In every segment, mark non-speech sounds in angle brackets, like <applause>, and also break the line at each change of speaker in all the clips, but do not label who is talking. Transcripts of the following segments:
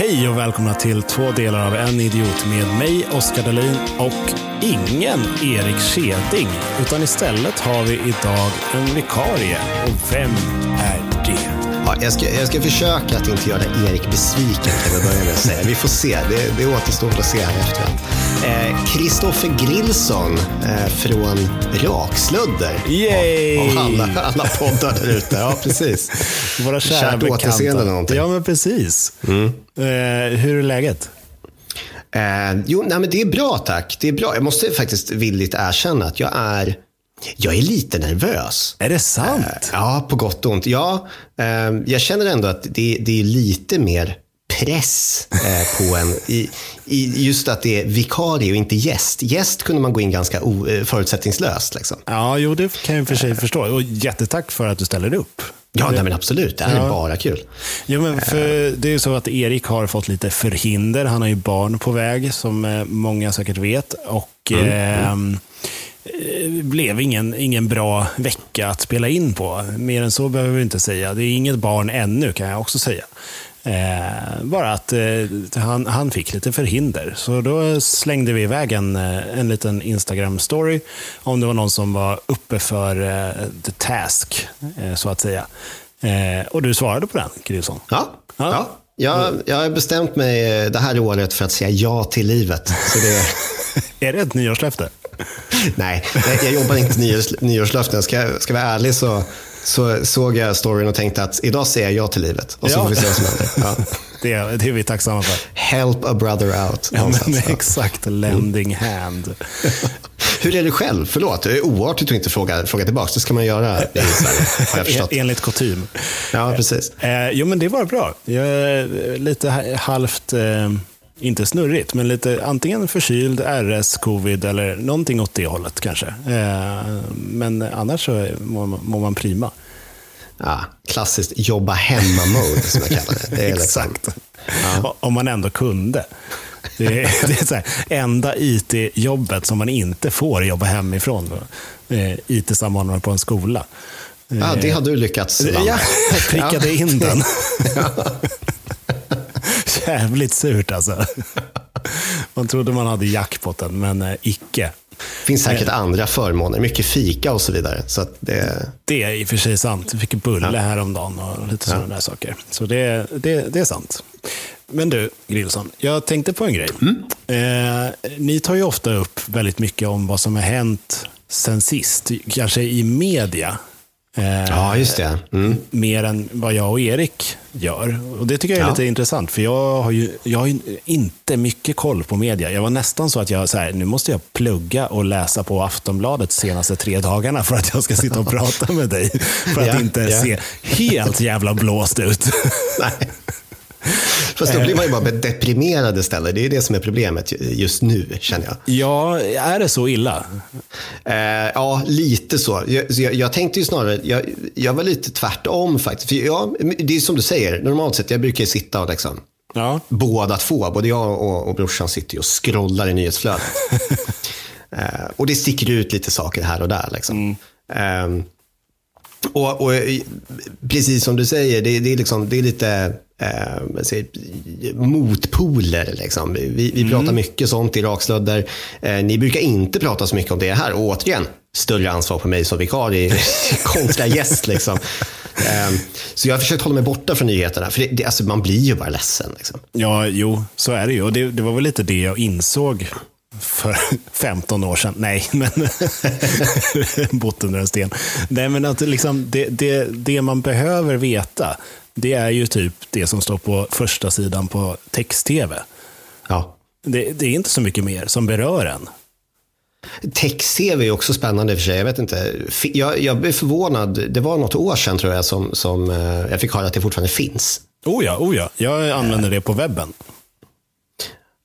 Hej och välkomna till två delar av En idiot med mig, Oskar Dahlin och ingen Erik Keding. Utan istället har vi idag en vikarie. Och vem är det?
Ja, jag, ska, jag ska försöka att inte göra Erik besviken kan vi börja med att säga. Vi får se, det, det återstår att se här efteråt. Kristoffer eh, Grillson eh, från Rakslödder.
Yay!
Av, av alla, alla poddar där ute. Ja, precis. <laughs>
Våra kära
Kärt
bekanta.
återseende någonting.
Ja, men precis. Eh, hur är läget?
Eh, jo, nej, men det är bra tack. Det är bra. Jag måste faktiskt villigt erkänna att jag är, jag är lite nervös.
Är det sant?
Ja, på gott och ont. Ja, eh, jag känner ändå att det, det är lite mer press eh, på en. I, I just att det är vikarie och inte gäst. Gäst kunde man gå in ganska o, eh, förutsättningslöst. Liksom.
Ja, jo, det kan jag för sig förstå. Och jättetack för att du ställer upp.
Ja, nej, men absolut. Det här är bara kul.
Jo, men för det är ju så att Erik har fått lite förhinder. Han har ju barn på väg, som eh, många säkert vet. Och ehm, eh, blev ingen, ingen bra vecka att spela in på. Mer än så behöver vi inte säga. Det är inget barn ännu, kan jag också säga. Eh, bara att eh, han, han fick lite förhinder. Så då slängde vi iväg en, eh, en liten Instagram-story om det var någon som var uppe för eh, the task, eh, så att säga. Eh, och du svarade på den, Grillson.
Ja,
Ja.
ja. Jag, jag har bestämt mig det här året för att säga ja till livet. Så det, <laughs>
Är det ett nyårslöfte?
nej, jag jobbar inte nyårs, nyårslöften. Ska, ska jag vara ärlig så, så såg jag storyn och tänkte att idag säger jag ja till livet. Och så
Ja.
får vi se vad som händer. Ja. <laughs>
Det, det är vi tacksamma för.
Help a brother out.
Ja, men exakt, lending hand. <laughs>
Hur är det själv? Förlåt, det är oartigt att inte fråga, fråga tillbaka. Det ska man göra i Sverige, har jag <laughs> förstått.
Enligt kutym.
Ja, precis.
Eh, jo, men det var bra. Jag är lite ha- halvt, eh, inte snurrigt, men lite antingen förkyld, RS, covid eller någonting åt det hållet kanske. Eh, men annars så mår, man- mår man prima.
Ja, klassiskt jobba hemma-mode som jag kallar det. det <laughs> liksom,
Exakt. O- Om man ändå kunde. Det är, <laughs> det är så här, enda IT-jobbet som man inte får jobba hemifrån. Eh, IT-samordnare på en skola.
ja, det har du lyckats landa.
Ja, <laughs> jag prickade in den. Jävligt surt alltså. Man trodde man hade jackpotten, men eh, icke.
finns säkert andra förmåner. Mycket fika och så vidare. Så att det,
Det är i och för sig sant. Vi fick bulle häromdagen och lite sådana där saker. Så det, det, det är sant. Men du, Grillson, jag tänkte på en grej. Eh, ni tar ju ofta upp väldigt mycket om vad som har hänt sen sist, kanske i media. Eh,
ja, just det. Mm.
mer än vad jag och Erik gör. Och Det tycker jag är
Ja.
lite intressant, för jag har ju jag har ju inte mycket koll på media. Jag var nästan så att jag, så här, nu måste jag plugga och läsa på Aftonbladet senaste tre dagarna för att jag ska sitta och prata med dig. För att
Ja,
inte
ja.
se helt jävla blåst ut.
Nej. <laughs> Fast då blir man ju bara deprimerad istället. Det är det som är problemet just nu, känner jag.
Ja, är det så illa?
Eh, ja, lite så. Jag, så jag, jag tänkte ju snarare, jag, jag var lite tvärtom faktiskt. För jag, det är som du säger, normalt sett, jag brukar ju sitta och liksom,
Ja.
båda två, både jag och, och brorsan sitter ju och scrollar i nyhetsflödet. <laughs> eh, och det sticker ut lite saker här och där. Liksom. Eh, och, och precis som du säger, det, det, är, liksom, det är lite eh, motpoler. Liksom. Vi, vi pratar mycket sånt i rakslödder. Eh, ni brukar inte prata så mycket om det här. Och återigen, större ansvar på mig som vikarie <laughs> kontra gäst. Liksom. Eh, så jag har försökt hålla mig borta från nyheterna. För det, det, alltså, man blir ju bara ledsen. Liksom.
Ja, jo, så är det ju. Och det, det var väl lite det jag insåg för <laughs> 15 år sedan. Nej, men <laughs> bott under en sten. Nej, men att liksom, det, det, det man behöver veta, det är ju typ det som står på första sidan på text-tv.
Ja.
Det, det är inte så mycket mer som berör en.
Text-tv är också spännande i och för sig. Jag vet inte. Jag, jag blev förvånad. Det var något år sedan tror jag som, som eh, jag fick höra att det fortfarande finns.
Oh ja, oh ja. jag använder det på webben.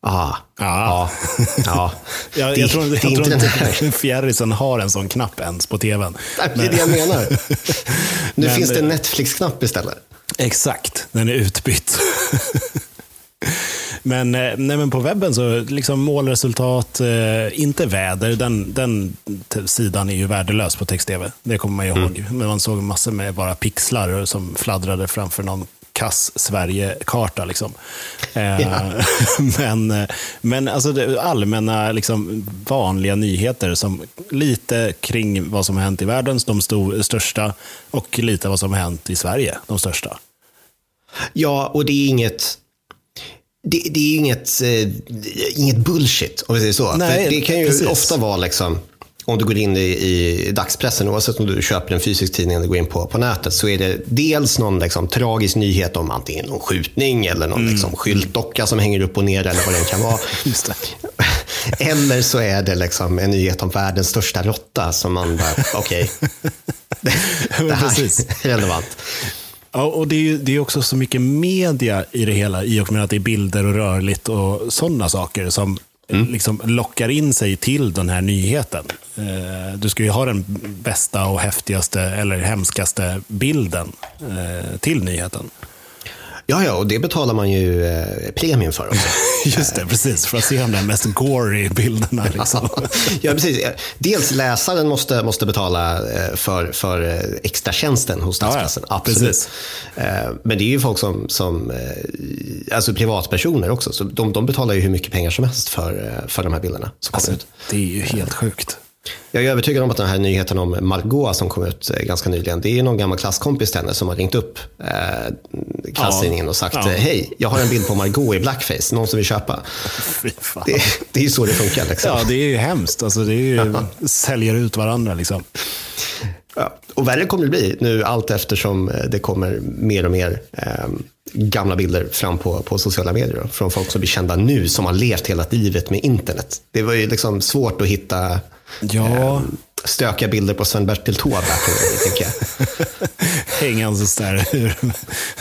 Ah,
Ja. <laughs>
ja. ja.
Jag,
Det-
jag tror, jag tror
inte den här. <laughs>
fjärrisen har en sån knapp ens på tvn.
Det är det jag menar. <laughs> Nu
Men-
finns det en Netflix-knapp istället.
Exakt, den är utbytt. <laughs> men, eh, nej, men på webben så liksom målresultat, eh, inte väder. Den, den sidan är ju värdelös på text-tv. Det kommer man ju ihåg. Men man såg massor med bara pixlar som fladdrade framför någon kass Sverige-karta. Liksom. <laughs> Ja. <laughs> men men alltså, allmänna, liksom, vanliga nyheter som lite kring vad som har hänt i världen, de största, och lite vad som har hänt i Sverige, de största.
Ja, och det är inget det, det är inget, eh, inget bullshit, om vi säger så. Nej, det kan ju precis. ofta vara liksom, om du går in i, i dagspressen, oavsett om du köper en fysisk tidning eller går in på, på nätet, så är det dels någon liksom, tragisk nyhet om antingen någon skjutning eller någon mm. liksom, skyltdocka som hänger upp och ner eller vad det kan vara. <laughs> <laughs> eller så är det liksom en nyhet om världens största råtta som man bara, okej, <laughs> okay. det, det här är relevant.
Ja, och det är, det är också så mycket media i det hela, i och med att det är bilder och rörligt och sådana saker som mm. liksom lockar in sig till den här nyheten. Eh, du ska ju ha den bästa och häftigaste eller hemskaste bilden eh, till nyheten.
Ja, ja, och det betalar man ju eh, premium för också. <laughs>
Just det, precis. För att se de mest gory bilderna. Liksom. <laughs>
ja, precis. Dels läsaren måste, måste betala eh, för, för eh, extra tjänsten hos dagspressen. Ja, ja. Absolut. Precis. Eh, men det är ju folk som, som alltså privatpersoner också. Så de, de betalar ju hur mycket pengar som helst för, för de här bilderna som alltså, kommer ut.
Det är ju helt sjukt.
Jag är övertygad om att den här nyheten om Margot som kom ut eh, ganska nyligen, det är någon gammal klasskompis till henne som har ringt upp eh, klasstidningen och sagt, ja. hej, jag har en bild på Margot i blackface, någon som vill köpa. <laughs> Det, det, är ju så det funkar. Liksom.
Ja, det är ju hemskt. Alltså, det är ju, <laughs> säljer ut varandra. Liksom.
Ja, och värre kommer det bli nu allt eftersom eh, det kommer mer och mer eh, gamla bilder fram på, på sociala medier. Då, från folk som blir kända nu, som har levt hela livet med internet. Det var ju liksom svårt att hitta
Ja.
Ehm, stökiga bilder på Sven-Bertil Taube. <laughs>
Hängandes där,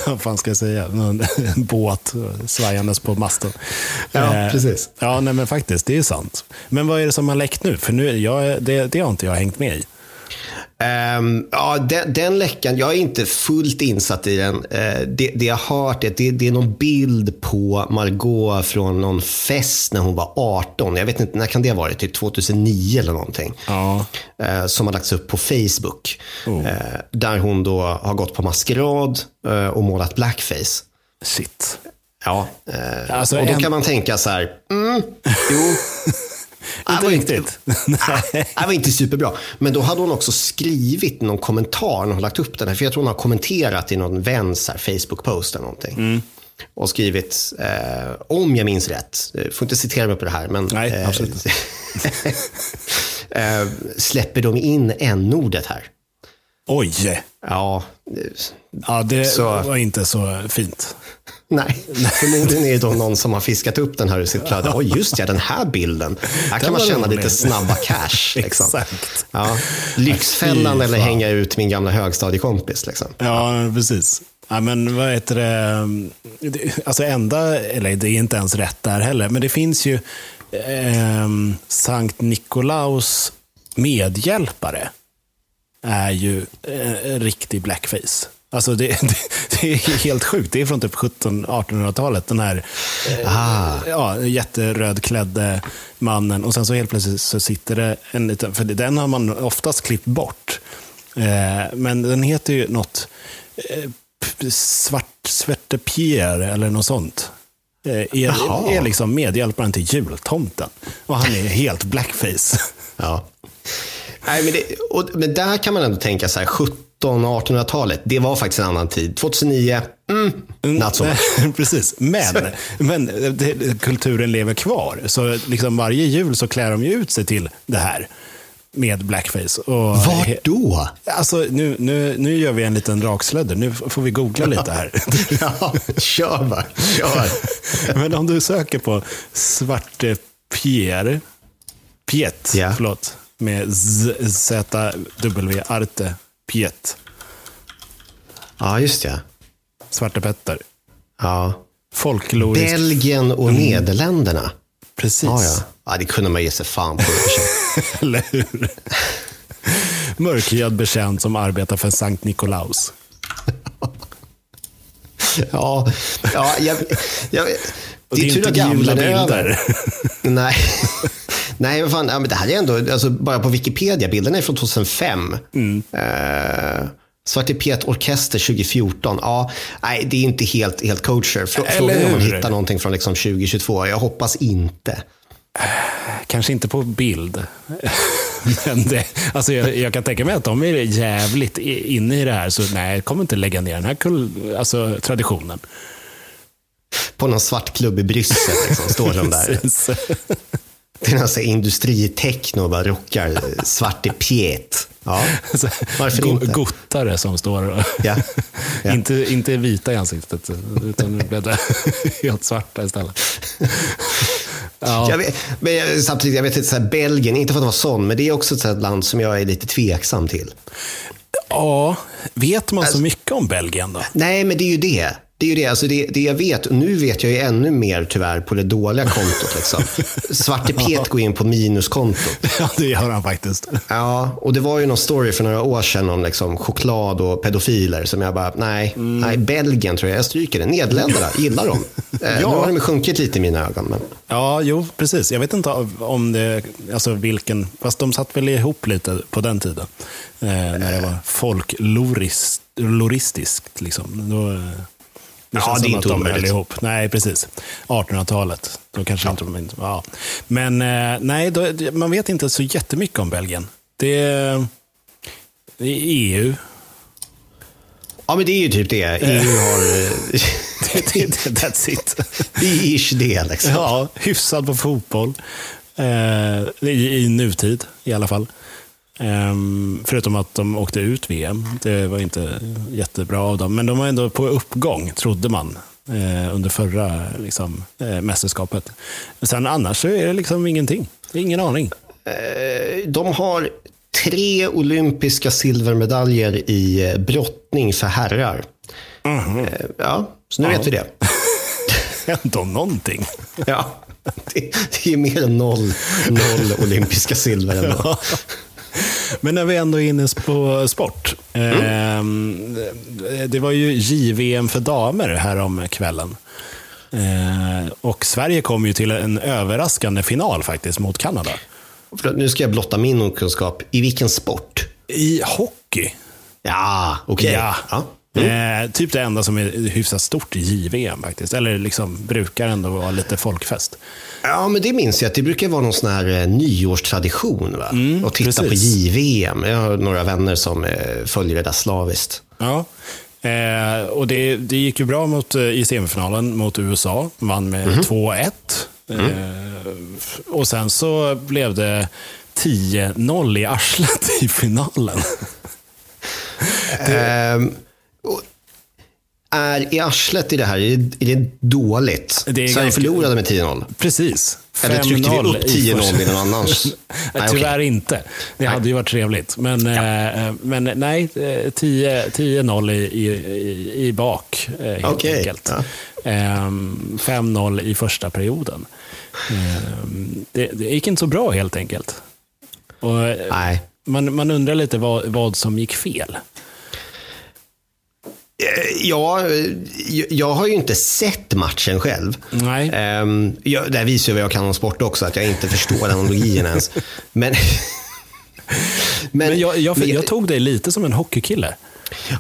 vad fan ska jag säga, en båt svajandes på masten.
Ja, eh, precis.
Ja, nej, men faktiskt, det är sant. Men vad är det som har läckt nu? För nu, jag, det, det har inte jag hängt med i.
Um, ja, den, den, läckan, jag är inte fullt insatt i den. Uh, det, det, jag har hört är att det, det, är någon bild på Margot från någon fest när hon var 18. Jag vet inte, när kan det ha varit? Typ 2009 eller någonting.
Ja.
Uh, som har lagts upp på Facebook. Oh. Uh, där hon då har gått på maskerad och målat blackface.
Shit.
Ja, alltså, och då en... kan man tänka så här, mm, jo. <laughs>
Inte riktigt. <laughs>
Det var inte superbra. Men då hade hon också skrivit någon kommentar när hon lagt upp den här. För jag tror hon har kommenterat i någon väns Facebook-post eller någonting. Mm. Och skrivit, eh, om jag minns rätt, eh, får inte citera mig på det här, men
Nej, eh, absolut. <laughs>
eh, släpper de in n-ordet här?
Oj!
Ja.
Ja, det så... var inte så fint.
Nej, <laughs> förmodligen är det då någon som har fiskat upp den här ur sitt flöde. Oj, just ja, den här bilden. Här kan man tjäna lite snabba cash. <laughs> Liksom.
Exakt.
Ja. Lyxfällan eller hänga ut min gamla högstadiekompis. Liksom.
Ja, precis. Ja, men vad heter det? Alltså enda, eller det är inte ens rätt där heller, men det finns ju eh, Sankt Nikolaus medhjälpare är ju eh, riktig blackface. Alltså det, <laughs> det, det, är helt sjukt. Det är från typ 1700-1800-talet. Den här eh, ah. ja, jätterödklädde mannen. Och sen så helt plötsligt så sitter det en liten, för den har man oftast klippt bort. Eh, men den heter ju något eh, svart, Svarte Pierre eller något sånt. Är, är liksom medhjälparen till jultomten. Och han är helt blackface.
Ja. Nej, men, det, och, men där kan man ändå tänka så här, 1700-1800-talet, det var faktiskt en annan tid. 2009, mm, not so. <laughs>
Precis, men, men det, kulturen lever kvar. Så liksom varje jul så klär de ju ut sig till det här med blackface. Och,
Vart då?
Alltså, nu, nu, nu gör vi en liten rakslödder. Nu får vi googla lite här. <laughs>
ja, kör bara. Kör. <laughs>
Men om du söker på Svarte Pierre, Piet, yeah. förlåt, med Z-W, Arte, Piet.
Ja, just det.
Svarte Petter.
Ja.
Folklorisk.
Belgien och mm. Nederländerna.
Precis.
Ja, ja. ja, det kunde man ge sig fan på. <laughs>
Eller hur? Mörkhyad betjänt som arbetar för Sankt Nikolaus. <laughs>
ja, ja jag, jag,
det, det är tur att gamla bilder. <laughs>
Nej. Nej, vad fan, ja, men det här är ändå, alltså, bara på Wikipedia, bilderna är från 2005. Mm. Uh, Svarte Pet Orkester 2014. Ja, nej, det är inte helt, helt kosher. Frågan är om man hittar någonting från liksom 2022. Jag hoppas inte.
Kanske inte på bild. <laughs> Men det, alltså jag, jag, kan tänka mig att de är jävligt inne i det här, så nej, jag kommer inte lägga ner den här kul, alltså, traditionen.
På någon svart klubb i Bryssel liksom, står de där. <laughs> Det är alltså industritechno och bara rockar Svarte Piet. Ja, <laughs>
varför inte? Gottare som står. Ja, <laughs> ja. inte, inte vita i ansiktet, utan <laughs> helt svarta istället.
Ja. Jag vet, men samtidigt, jag vet inte, så här, Belgien, inte för att vara sån, men det är också ett land som jag är lite tveksam till.
Ja, vet man alltså, så mycket om Belgien då?
Nej, men det är ju det. Det är ju det, alltså det, det jag vet, nu vet jag ju ännu mer tyvärr på det dåliga kontot. Liksom. Svarte Pet går in på minuskontot. <laughs>
Ja, det gör han faktiskt.
Ja, och det var ju någon story för några år sedan om liksom choklad och pedofiler som jag bara, nej, mm. nej Belgien tror jag, jag stryker det. Nederländerna, gillar dem. <laughs> Eh, ja. Nu har de sjunkit lite i mina ögon. Men...
Ja, jo, precis. Jag vet inte om det, alltså vilken, fast de satt väl ihop lite på den tiden. Eh, när det var folkloristiskt. Liksom. Då, det ja, det är inte omöjligt. Ihop. Nej, precis. 1800-talet. Då kanske ja. inte de ja. Men eh, nej, då, man vet inte så jättemycket om Belgien. Det, det är EU.
Ja, men det är ju typ det. EU har... <laughs> Eh,
that's it.
Det är ish det. Liksom.
Ja, hyfsad på fotboll. Eh, i, I nutid i alla fall. Um, förutom att de åkte ut VM. Det var inte jättebra av dem. Men de var ändå på uppgång, trodde man, eh, under förra liksom, eh, mästerskapet. Sen annars så är det liksom ingenting. Det är ingen aning.
Eh, de har tre olympiska silvermedaljer i brottning för herrar. Mm. ja, så nu ja. vet vi det. <laughs>
Ändå någonting.
ja, det, det är mer än noll, noll olympiska silver ändå.
Men när vi ändå är inne på sport. Mm. Eh, det var ju JVM för damer här om kvällen. Eh, och Sverige kom ju till en överraskande final faktiskt mot Kanada.
Nu ska jag blotta min okunskap. I vilken sport?
I hockey.
Ja, okej. Okay. Ja. ja.
Mm. Eh, typ det enda som är hyfsat stort i JVM faktiskt. Eller liksom brukar ändå vara lite folkfest.
Ja, men det minns jag. att Det brukar vara någon sån här eh, nyårstradition. Va? Mm, och titta precis. på JVM. Jag har några vänner som eh, följer det där slaviskt.
Ja. Eh, och det, det gick ju bra mot, eh, i semifinalen mot USA. Vann med mm. 2-1. Mm. Eh, och sen så blev det 10-0 i arslet i finalen.
det... Är i arslet i det här, är det, är det dåligt? Det är Sverige ganska... förlorade med 10-0.
Precis.
Eller tryckte vi upp 10-0 i någon annans? <laughs>
nej, Tyvärr okay. inte. Det hade ju varit trevligt. Men, ja. eh, men nej, 10-0 i, i, i, i bak, eh, helt okay. enkelt. Ja. Eh, 5-0 i första perioden. Ehm, det, det gick inte så bra helt enkelt. Och, nej. Man, man undrar lite vad, vad som gick fel.
Eh, ja, jag har ju inte sett matchen själv.
Nej.
Um, jag, det här visar ju vad jag kan om sport också, att jag inte förstår analogin ens. Men, <laughs>
men, men, jag, jag, men jag, tog dig lite som en hockeykille.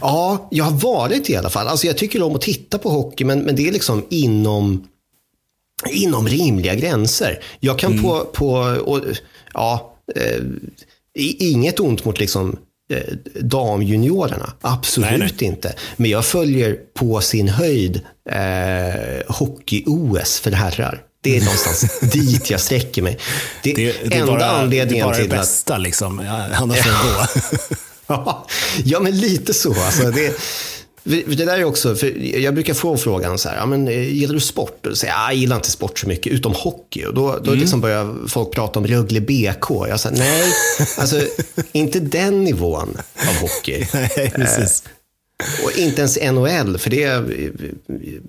Ja, jag har varit i alla fall. Alltså, jag tycker om att titta på hockey, men, men det är liksom inom, inom rimliga gränser. Jag kan mm. på, på och, ja, eh, inget ont mot liksom Eh, damjuniorerna. Absolut nej, nej. inte. Men jag följer på sin höjd eh, hockey-OS för herrar. Det är någonstans <laughs> dit jag sträcker mig. Det, det, det enda bara, anledningen
till att... Det är bara det bästa, att... liksom. annars får det
gå. <laughs> ja, men lite så. Alltså, <laughs> det, det där är också, för jag brukar få frågan så här, ja, men, eh, gillar du sport? Och säger, jag gillar inte sport så mycket, utom hockey. Och då, då mm. liksom börjar folk prata om Rögle BK. Jag säger, nej, <laughs> alltså, inte den nivån av hockey. <laughs>
nej, precis.
Eh, och inte ens NHL, för det är,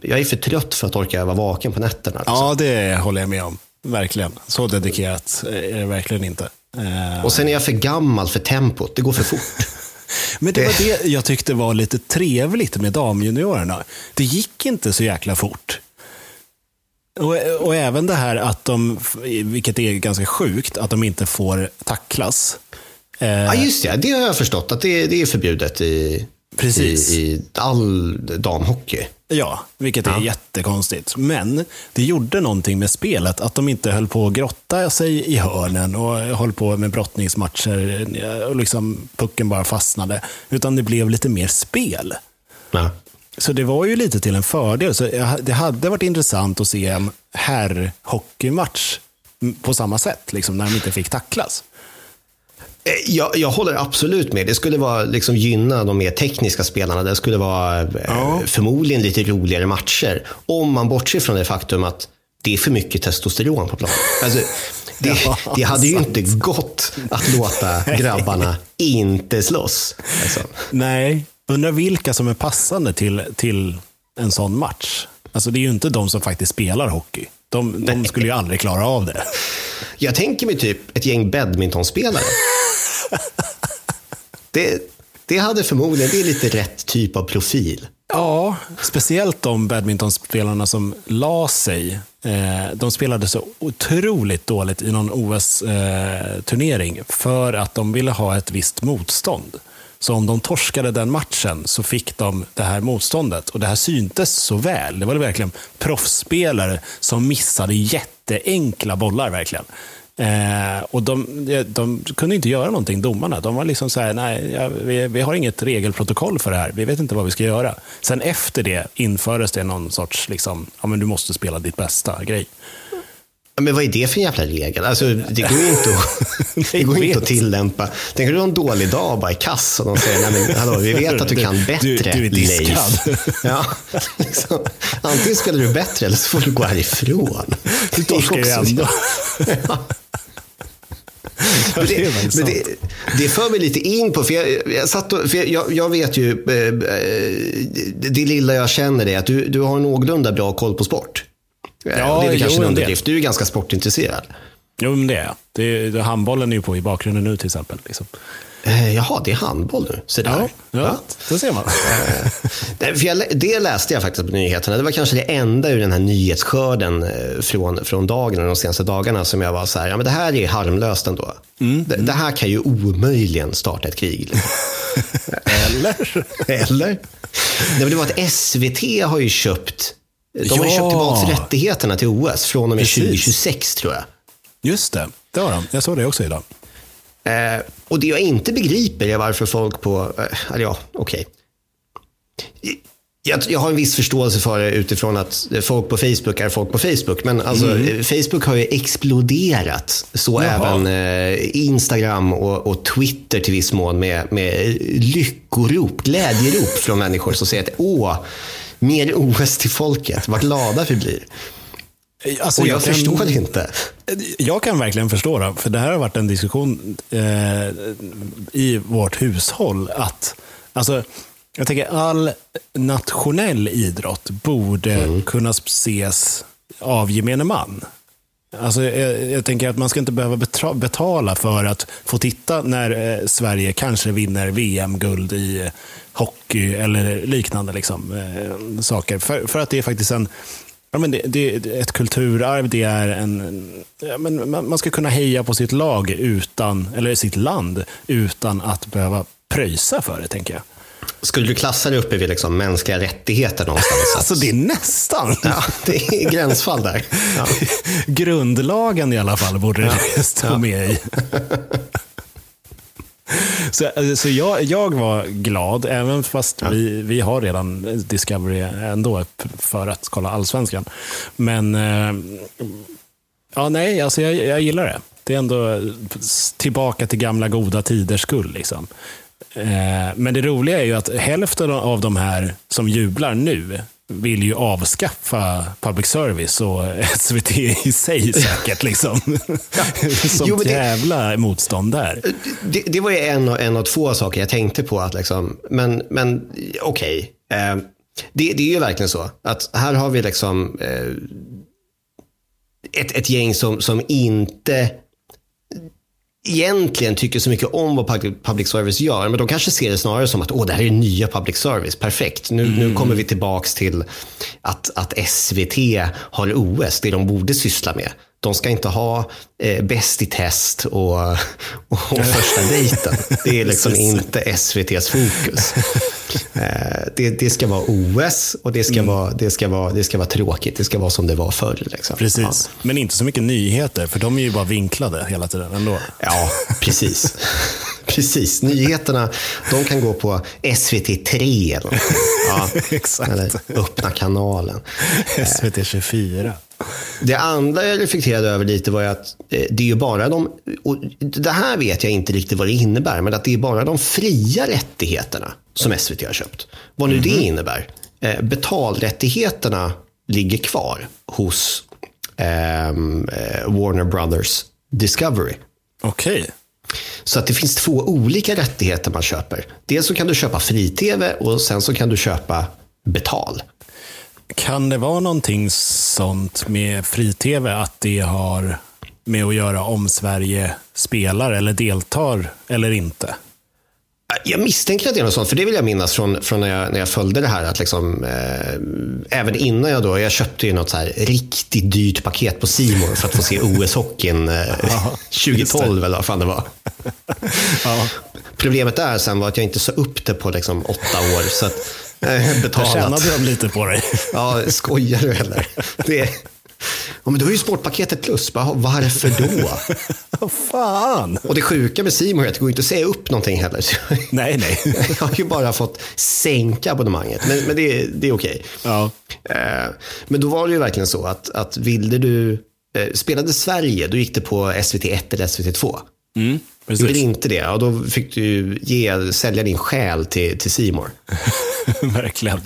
jag är för trött för att orka vara vaken på nätterna.
Liksom. Ja, det håller jag med om. Verkligen. Så dedikerat är det verkligen inte.
Och sen är jag för gammal för tempot. Det går för fort. <laughs>
Men det var det jag tyckte var lite trevligt med damjuniorerna. Det gick inte så jäkla fort. Och, och, även det här att de, vilket är ganska sjukt, att de inte får tacklas.
Eh, ja, just det. Det har jag förstått, att det, det är förbjudet i...
Precis.
I, i all damhockey.
Ja, vilket är ja. jättekonstigt. Men det gjorde någonting med spelet, att de inte höll på att grotta sig i hörnen och höll på med brottningsmatcher och liksom pucken bara fastnade. Utan det blev lite mer spel.
Ja.
Så det var ju lite till en fördel. Så det hade varit intressant att se en herrhockeymatch på samma sätt, liksom, när de inte fick tacklas.
Eh, jag, jag håller absolut med. Det skulle vara, liksom, gynna de mer tekniska spelarna. Det skulle vara eh, ja. förmodligen lite roligare matcher. Om man bortser från det faktum att det är för mycket testosteron på planen. Alltså, det, ja, det, hade ju inte gått att låta grabbarna inte slåss. Alltså.
Nej, undrar vilka som är passande till, till en sån match. Alltså, det är ju inte de som faktiskt spelar hockey. De, de skulle ju aldrig klara av det.
Jag tänker mig typ ett gäng badmintonspelare det, det hade förmodligen, det är lite rätt typ av profil.
Ja, speciellt de badmintonspelarna som la sig. Eh, de spelade så otroligt dåligt i någon OS-turnering eh, för att de ville ha ett visst motstånd. Så om de torskade den matchen så fick de det här motståndet. Och det här syntes så väl. Det var verkligen proffsspelare som missade jätteenkla bollar. verkligen. Eh, och de, de, kunde inte göra någonting, domarna. De var liksom så här, nej, ja, vi, vi, har inget regelprotokoll för det här. Vi vet inte vad vi ska göra. Sen efter det infördes det någon sorts, liksom, ja, men du måste spela ditt bästa grej.
Men vad är det för jävla regel? Alltså, det går ju inte att, <laughs> det går inte att tillämpa. Tänk om du har en dålig dag och bara är kass och de säger, nej men hallå, vi vet att du kan bättre, du, du är diskad. <laughs> Ja, liksom. Antingen spelar du bättre eller så får du gå härifrån.
Du torskar ju ändå. <laughs> Ja.
Men det, men det, det för mig lite in på, för jag, jag, satt och, för jag, jag vet ju, eh, eh, det lilla jag känner är att du, du har någorlunda bra koll på sport. Eh, ja, det är kanske en underdrift. Du är ganska sportintresserad.
Jo, men det är jag. Det, handbollen är ju på i bakgrunden nu till exempel. Liksom.
Eh, jaha, det är handboll nu. Så där. Ja,
ja, det ser man. <laughs>
Eh, för jag, det läste jag faktiskt på nyheterna. Det var kanske det enda ur den här nyhetsskörden eh, från, från dagen, de senaste dagarna som jag var så här, ja men det här är harmlöst ändå. Mm. Det, det, här kan ju omöjligen starta ett krig. <laughs>
Eller? <laughs>
Eller? Nej, det var att SVT har ju köpt de har ja. köpt tillbaka rättigheterna till OS från och med Precis. 2026 tror jag.
Just det, det har de. Jag såg det också idag.
Eh, och det jag inte begriper är varför folk på, eh, ja, okej. Okay. Jag, jag, har en viss förståelse för det utifrån att folk på Facebook är folk på Facebook. Men alltså, mm. Facebook har ju exploderat. Så Jaha. även eh, Instagram och, och, Twitter till viss mån med, med lyckorop, glädjerop från människor som säger att åh, mer OS till folket. Vad glada vi blir. Alltså, och jag, jag kan, förstår inte.
Jag kan verkligen förstå det, för det här har varit en diskussion eh, i vårt hushåll. att alltså, Jag tänker all nationell idrott borde mm. kunna ses av gemene man. Alltså, jag, jag, tänker att man ska inte behöva betala för att få titta när eh, Sverige kanske vinner VM-guld i eh, hockey eller liknande liksom, eh, saker. För, för att det är faktiskt en Ja, men det, det, ett kulturarv, det är en... Ja, men man ska kunna heja på sitt lag, utan, eller sitt land, utan att behöva pröjsa för det, tänker jag.
Skulle du klassa det uppe vid liksom mänskliga rättigheter någonstans? <laughs>
alltså det är nästan.
Ja, det är gränsfall där. <laughs> Ja.
Grundlagen i alla fall borde det stå ja. med i. Så, så jag, jag var glad, även fast ja. vi, vi har redan Discovery ändå för att kolla allsvenskan. Men eh, ja, nej, alltså jag, jag gillar det. Det är ändå tillbaka till gamla goda tiders skull. Liksom. Eh, men det roliga är ju att hälften av de här som jublar nu vill ju avskaffa public service och <laughs> SVT i sig säkert. Liksom. <laughs> Sånt jo, det, jävla motstånd där.
Det, det, var ju en, en av två saker jag tänkte på. Att liksom, men men okej. Okay. Eh, det, det, är ju verkligen så att här har vi liksom eh, ett, ett gäng som, som inte egentligen tycker så mycket om vad public service gör. Men de kanske ser det snarare som att Åh, det här är nya public service. Perfekt. Nu, mm. nu kommer vi tillbaka till att, att SVT har OS, det de borde syssla med. De ska inte ha eh, Bäst i test och, och första dejten. Det är liksom inte SVTs fokus. det, det ska vara OS och det ska,
Mm.
vara, det, ska vara, det ska vara tråkigt. Det ska vara som det var förr. Liksom.
Precis. Men inte så mycket nyheter, för de är ju bara vinklade hela tiden ändå.
Ja, precis. <laughs> precis. Nyheterna, de kan gå på SVT3 eller. Ja, <laughs>
Exakt.
Eller öppna kanalen.
SVT 24.
Det andra jag reflekterade över lite var att eh, det är ju bara de, och det här vet jag inte riktigt vad det innebär, men att det är bara de fria rättigheterna som SVT har köpt. Vad nu det innebär. Eh, betalrättigheterna ligger kvar hos ehm, eh, Warner Brothers Discovery.
Okej.
Så att det finns två olika rättigheter man köper. Dels så kan du köpa fri-tv och sen så kan du köpa betal.
Kan det vara någonting sånt med fri-tv, att det har med att göra om Sverige spelar eller deltar eller inte?
Jag misstänker att det är något sånt, för det vill jag minnas från, från när, jag, när jag följde det här. Att liksom, eh, även innan jag då, jag köpte ju något så här riktigt dyrt paket på Simor för att få se OS-hockeyn eh, <laughs> 2012 eller vad fan det var.
Ja.
Problemet där sen var att jag inte sa upp det på liksom åtta år. Så att, betalat.
tjänade de lite på dig.
Ja, skojar du eller? Det, ja, men du har ju sportpaketet plus. Bara, Varför då?
Vad fan?
Och det sjuka med Simor är att det går inte att säga upp någonting heller.
Nej, nej.
Jag har ju bara fått sänka abonnemanget, men, men det, det är okej.
Ja.
Eh, Men då var det ju verkligen så att, att ville du, eh, spelade Sverige, då gick det på SVT1 eller SVT2.
Mm,
Gjorde
precis.
inte det, och då fick du ge, sälja din själ till, till Simor. <laughs>
Verkligen.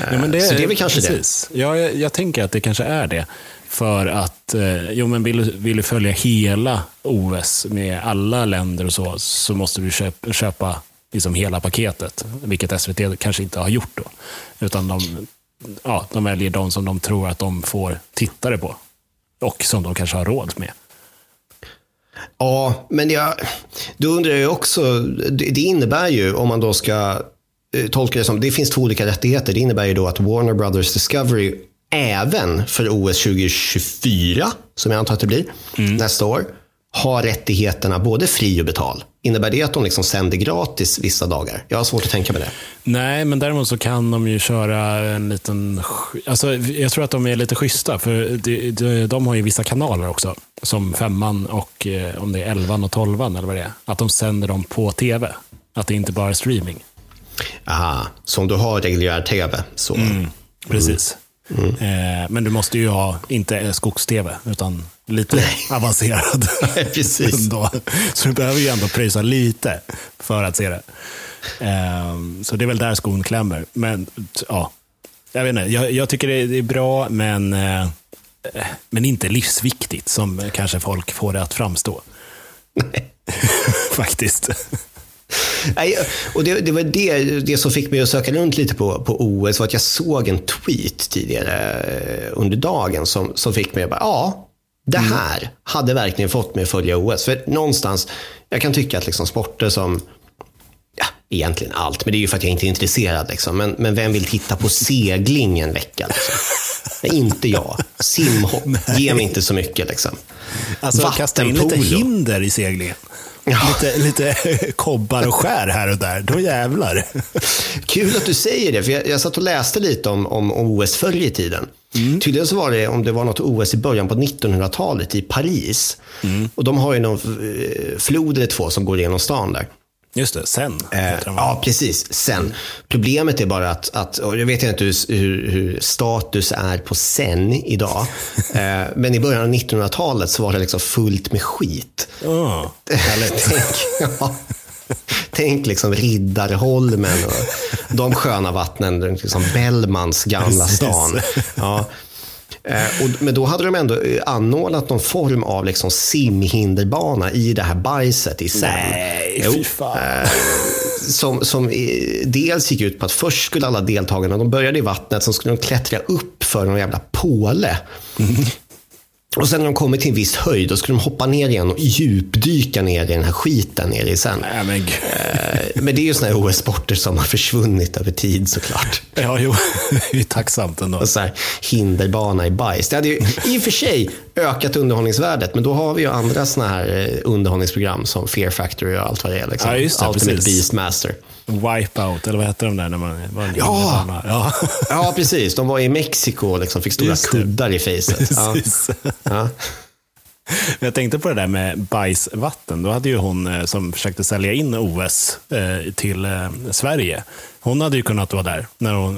Ja, men
så det är väl kanske det.
precis. Ja, jag, jag tänker att det kanske är det. För att, eh, jo men vill, vill du följa hela OS med alla länder och så, så måste du köpa, köpa liksom hela paketet. Vilket SVT kanske inte har gjort då. Utan de, ja, de väljer de som de tror att de får tittare på. Och som de kanske har råd med.
Ja, men jag, då undrar jag ju också, det, det innebär ju om man då ska eh, tolka det som, det finns två olika rättigheter. Det innebär ju då att Warner Brothers Discovery även för OS 2024, som jag antar att det blir, nästa år, har rättigheterna både fri och betal. Innebär det att de liksom sänder gratis vissa dagar? Jag har svårt att tänka mig det.
Nej, men däremot så kan de ju köra en liten... Alltså, jag tror att de är lite schyssta, för de, de, de har ju vissa kanaler också. Som femman och eh, om det är elvan och tolvan eller vad det är. Att de sänder dem på tv. Att det inte bara är streaming.
Aha, så om du har reguljär tv så...
Precis. Eh, men du måste ju ha, inte skogs-tv, utan lite <laughs> avancerad. <laughs>
Precis.
ändå. Så du behöver ju ändå pröjsa lite för att se det. Eh, så det är väl där skon klämmer. Men ja, jag vet inte. Jag, jag tycker det är, bra, men, eh, men inte livsviktigt som kanske folk får det att framstå. <laughs> Faktiskt. <laughs>
Nej, och det, det var det, det som fick mig att söka runt lite på, på OS var att jag såg en tweet tidigare eh, under dagen som, som fick mig att bara, ja, det här hade verkligen fått mig att följa OS. För någonstans, jag kan tycka att liksom sporter som, ja, egentligen allt, men det är ju för att jag inte är intresserad. Liksom. Men, men vem vill titta på segling en vecka? Liksom? <laughs> Inte jag. Simhopp, <laughs> ge mig inte så mycket. Liksom.
Alltså, kasta in lite hinder i seglingen. Lite, lite <laughs> kobbar och skär här och där. Då jävlar.
Kul att du säger det, för jag, jag satt och läste lite om, om, om OS förr i tiden. Tydligen så var det, om det var något OS i början på 1900-talet i Paris. Och de har ju någon eh, flod eller två som går igenom stan där.
Just det, sen.
Eh, ja, precis. Sen. Problemet är bara att, att och jag vet inte hur, hur, hur status är på sen idag. <laughs> eh, men i början av 1900-talet så var det liksom fullt med skit.
Härligt. <laughs>
Tänk, ja. Tänk liksom Riddarholmen och de sköna vattnen, liksom Bellmans gamla stan. Ja. Eh, och, men då hade de ändå eh, anordnat någon form av liksom simhinderbana i det här bajset i Sen.
Nej, fy fan.
Eh, som, som dels gick ut på att först skulle alla deltagarna, de började i vattnet, sen skulle de klättra upp för någon jävla påle. Och sen när de kommer till en viss höjd, då skulle de hoppa ner igen och djupdyka ner i den här skiten nere i sen.
Nej, men.
Eh, Men det är ju sådana här OS-sporter som har försvunnit över tid såklart.
Ja, jo. <laughs> Det är tacksamt ändå.
Och så här, hinderbana i bajs. Det hade ju, I och för sig, ökat underhållningsvärdet. Men då har vi ju andra såna här eh, underhållningsprogram som Fear Factory och allt vad det är. Liksom.
Ja, just det,
Ultimate
precis.
Beastmaster.
Wipeout, eller vad hette de där? När man var
Ja!
ja.
Ja, precis. De var i Mexiko och liksom fick stora kuddar i facet. Ja. Ja.
Jag tänkte på det där med bajsvatten. Då hade ju hon eh, som försökte sälja in OS eh, till eh, Sverige. Hon hade ju kunnat vara där. När hon,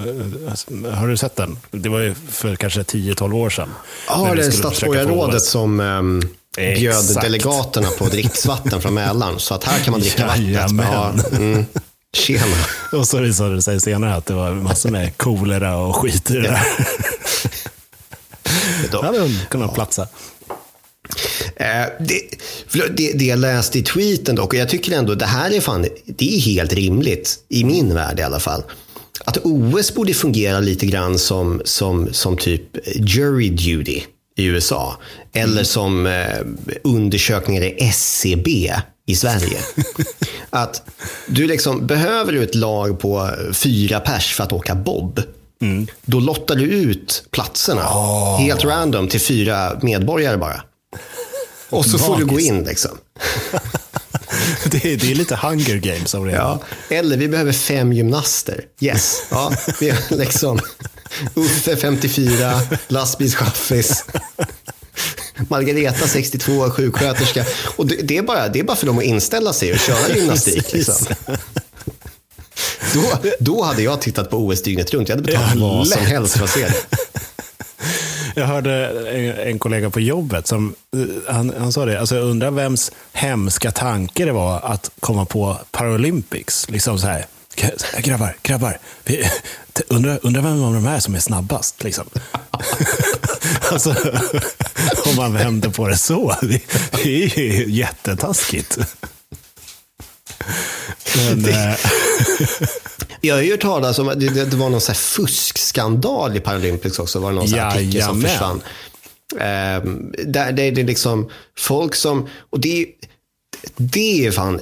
har du sett den? Det var ju för kanske 10-12 år sedan.
Ja, det är statsborgarrådet som um, bjöd
Exakt.
delegaterna på dricksvatten från Mälaren. Så att här kan man dricka.
Jajamän.
Ja, mm. Tjena.
Och så visade det sig senare att det var massor med kolera och skit i det där. Då hade hon kunnat platsa.
Eh, det, det, det jag läste i tweeten dock, och jag tycker ändå det här är fan, det är helt rimligt, i min värld i alla fall. Att OS borde fungera lite grann som, som, som typ jury duty i USA. Eller som eh, undersökningar i SCB i Sverige. <laughs> att du liksom, behöver du ett lag på fyra pers för att åka bob. Då lottar du ut platserna helt random till fyra medborgare bara. Och så får du gå in liksom. <laughs>
Det är, det är lite hunger games av det.
Ja. Eller vi behöver fem gymnaster. Yes. Ja, vi har liksom Uffe 54, lastbilschaffis. Margareta 62, sjuksköterska. Och det, det, är bara, det är bara för dem att inställa sig och köra <laughs> gymnastik. Liksom. Då, då hade jag tittat på OS dygnet runt. Jag hade betalat
Ja,
vad som helst för att se det.
Jag hörde en, en kollega på jobbet som eh, han, han sa det, alltså jag undrar vems hemska tanke det var att komma på Paralympics. Liksom så här, grabbar, grabbar, undrar, undra vem av de här som är snabbast. Liksom. <laughs> alltså, om man vänder på det så, det, det är ju jättetaskigt. Men, eh, <laughs>
Jag har ju hört talas om att det, det, det var någon fuskskandal i Paralympics också. Var det någon här artikel som försvann. Ehm, där, det, det är liksom folk som, och det, det är fan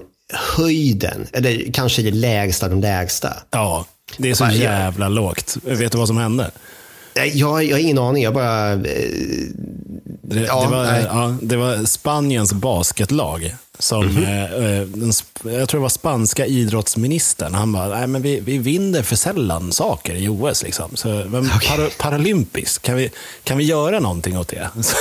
höjden, eller kanske det lägsta de lägsta.
ja, det är så
Bara, ja.
jävla lågt. Vet du vad som hände?
Jag, jag har ingen aning, jag bara... eh,
Det,
Ja,
det, var, ja, det var Spaniens basketlag. Som,
Mhm.
eh, eh, jag tror det var spanska idrottsministern. Han bara, Nej, men vi, vi vinner för sällan saker i OS. Liksom. Så, men para, Paralympics, kan vi, kan vi göra någonting åt det? <laughs> Så,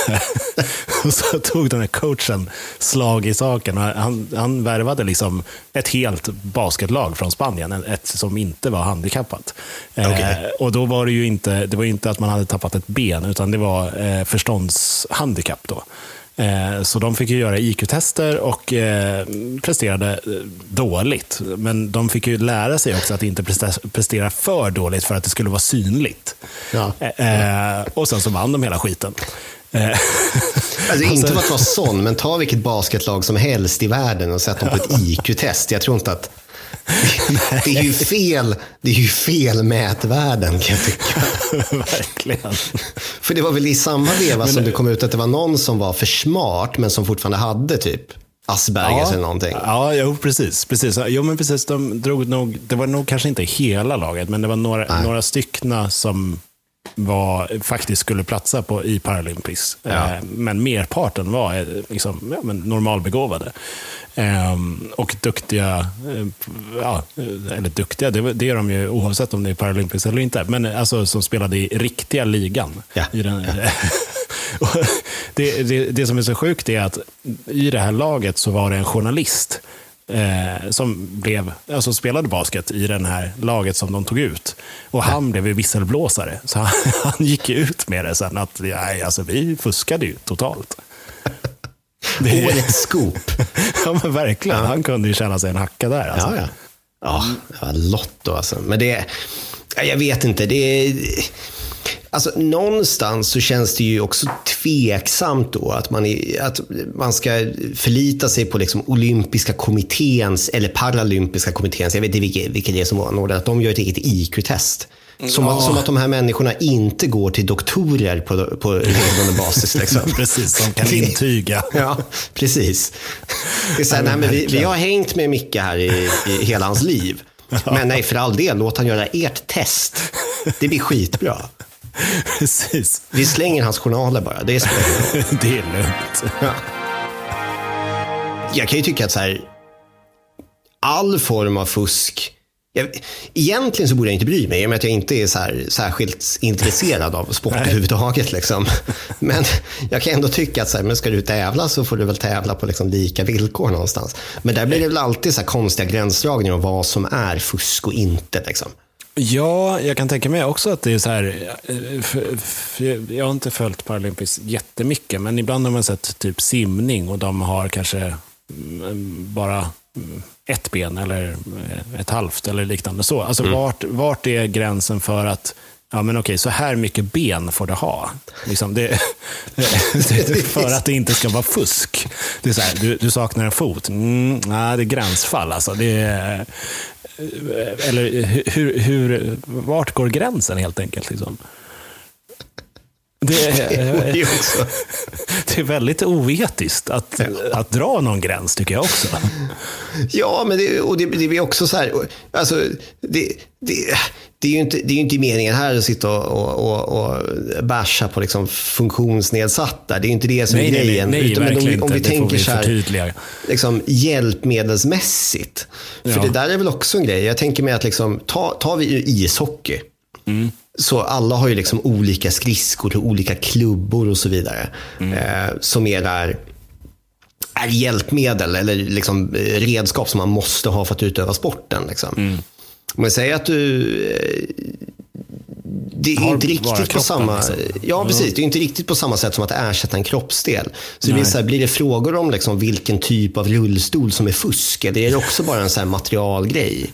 och så tog den här coachen slag i saken. Och Han, han värvade liksom ett helt basketlag från Spanien, ett som inte var handikappat. Eh,
Okej.
och då var det ju inte, det var inte att man hade tappat ett ben, utan det var eh, förståndshandikapp. Då. Eh, så de fick ju göra IQ-tester och eh, presterade eh, dåligt. Men de fick ju lära sig också att inte prestera, för dåligt för att det skulle vara synligt.
Ja.
Och sen så vann de hela skiten. <laughs>
Alltså, inte för att vara sån, men ta vilket basketlag som helst i världen och sätt dem på ett <laughs> IQ-test. Jag tror inte att... Det är ju fel, det är ju fel mätvärden kan jag tycka. <laughs>
Verkligen.
För det var väl i samma veva som det kom ut att det var någon som var för smart, men som fortfarande hade typ Aspergers eller någonting.
Ja, jo, precis. precis. Jo, men precis. De drog nog, det var nog kanske inte hela laget, men det var några, några styckna som var, faktiskt skulle platsa på, i Paralympics.
Ja.
Eh, men merparten var eh, liksom, ja, normalbegåvade. Ehm, och duktiga, eh, ja, eh, eller duktiga, det, det är de ju oavsett om det är Paralympics eller inte, men alltså som spelade i riktiga ligan.
Ja,
I den, <laughs> det, det, det som är så sjukt är att i det här laget så var det en journalist eh, som blev, alltså spelade basket i det här laget som de tog ut. Och han blev ju visselblåsare. Så han, <laughs> han gick ut med det sen att nej, alltså, vi fuskade ju totalt. Det, <laughs>
Årets scoop. <laughs>
ja, men verkligen. Han kunde ju känna sig en hacka där. Alltså.
Ja, ja. Ja, det var Lotto alltså. Men det, ja, jag vet inte. Det är, alltså, någonstans så känns det ju också tveksamt då att man, är, att man ska förlita sig på liksom olympiska kommitténs eller paralympiska kommitténs, jag vet inte vilket, vilket det är som anordnar, att de gör ett eget IQ-test. Som, att, som att de här människorna inte går till doktorer på, på regelbunden basis. Liksom. <laughs>
Precis, som kan intyga. <laughs>
Ja, precis. Det är så här,
Ja,
nej, men vi, vi har hängt med Micke här i, i hela hans liv. <laughs> Men nej, för all del, låt han göra ert test. Det blir skitbra. <laughs>
Precis.
Vi slänger hans journaler bara. Det är, <laughs>
det är lugnt.
Ja. Jag kan ju tycka att så här, all form av fusk jag, egentligen så borde jag inte bry mig, i och med att jag inte är så här, särskilt intresserad av sport överhuvudtaget. Liksom. Men jag kan ändå tycka att så här, men ska du tävla så får du väl tävla på liksom lika villkor någonstans. Men där blir det väl alltid så här konstiga gränsdragningar om vad som är fusk och inte. Liksom.
Ja, jag kan tänka mig också att det är så här, för jag har inte följt Paralympics jättemycket, men ibland har man sett typ simning och de har kanske mm, bara ett ben eller ett halvt eller liknande. så. Alltså mm. vart, vart är gränsen för att Ja, men okej, så här mycket ben får du ha. Liksom det, <laughs> <laughs> för att det inte ska vara fusk. Det är så här, du, du saknar en fot. Mm, nej, det är gränsfall. Alltså. Det eller hur, hur, vart går gränsen helt enkelt? Liksom? Det är, <laughs> <laughs> det är väldigt oetiskt att, ja. att dra någon gräns, tycker jag också.
Ja, men det, och det, det är också så här, alltså, det, det, det är ju inte, det är inte meningen här att sitta och, och, och, basha på liksom funktionsnedsatta. Det är inte det som nej, är grejen.
Nej, nej, Utan, verkligen om, om vi inte. tänker så här,
liksom, hjälpmedelsmässigt. För ja. det där är väl också en grej. Jag tänker mig att liksom, ta, tar vi ishockey. Mm. Så alla har ju liksom olika skridskor och olika klubbor och så vidare. Mm. Eh, som är där är hjälpmedel eller liksom eh, redskap som man måste ha för att utöva sporten. Liksom. Mm. Om jag säger att du... Eh, det är har inte riktigt på samma... Liksom. Ja, precis. Det är inte riktigt på samma sätt som att ersätta en kroppsdel. Så det blir, så här, blir det frågor om liksom vilken typ av rullstol som är fusk? Det är också bara en så materialgrej.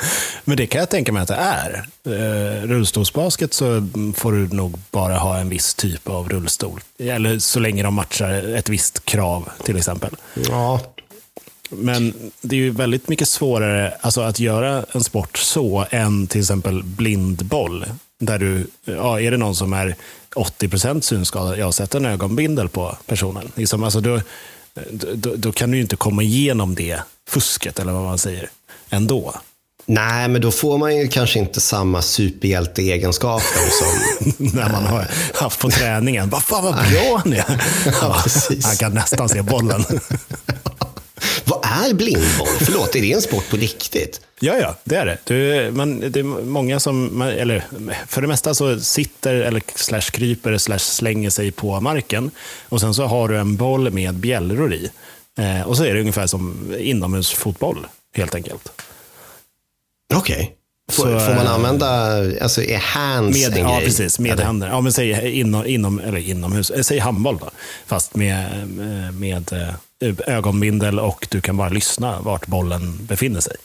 <laughs>
Men det kan jag tänka mig att det är. Eh, rullstolsbasket så får du nog bara ha en viss typ av rullstol. Eller så länge de matchar ett visst krav till exempel.
Ja.
Men det är ju väldigt mycket svårare alltså, att göra en sport så än till exempel blindboll. Där du, ja, är det någon som är 80% synskadad, jag sätter en ögonbindel på personen. Liksom, alltså, då, då, då kan du ju inte komma igenom det fusket, eller vad man säger, ändå.
Nej, men då får man ju kanske inte samma superhjälteegenskaper som <laughs>
när man har haft på träningen. Vad fan vad bra han är. <laughs> Han kan nästan se bollen. <laughs>
är blindboll? Förlåt, är det en sport på riktigt?
Ja, ja, det är det. Du, man, det är många som, eller för det mesta så sitter eller slash kryper slash slänger sig på marken. Och sen så har du en boll med bjällror i. Eh, och så är det ungefär som inomhusfotboll, helt enkelt.
Okej. Okay. Får, får, man använda, alltså är hands
med, en Ja, grej? precis. Med eller? händerna. Ja, men säg, inom, inom, eller inomhus, eh, säg handboll då. Fast med, eh, med eh, ögonbindel och du kan bara lyssna vart bollen befinner sig.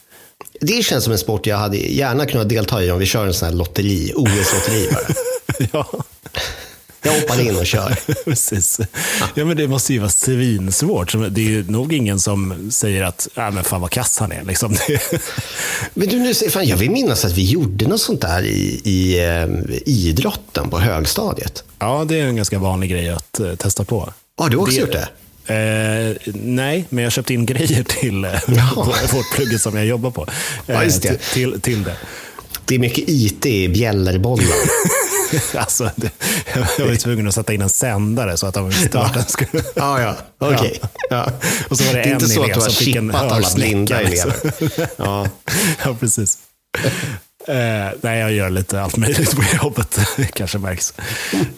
Det känns som en sport jag hade gärna kunnat delta i om vi kör en sån här lotteri, OS-lotteri bara. <laughs> ja. Jag hoppar in och kör. <laughs>
Precis. Ja, men det måste ju vara svinsvårt. Det är ju nog ingen som säger att äh, men fan vad kass han är. Liksom. <laughs>
men du, nu, fan, jag vill minnas att vi gjorde något sånt där i, i eh, idrotten på högstadiet.
Ja, det är en ganska vanlig grej att eh, testa på.
Har du också det, gjort det?
Eh, nej, men jag köpte in grejer till eh, <laughs> plugg som jag jobbar på.
Eh, ja, det.
Till, till det.
Det är mycket IT i bjällerbollar. <laughs>
alltså, det, jag var tvungen att sätta in en sändare så att de starten skulle... <laughs>
ja, ja. Okej. Okay. Ja.
Och så var det, det är en inte så att du har chippat alla blinda
elever.
ja. <laughs> ja, precis. Uh, nej, jag gör lite allt möjligt på jobbet. Kanske märks.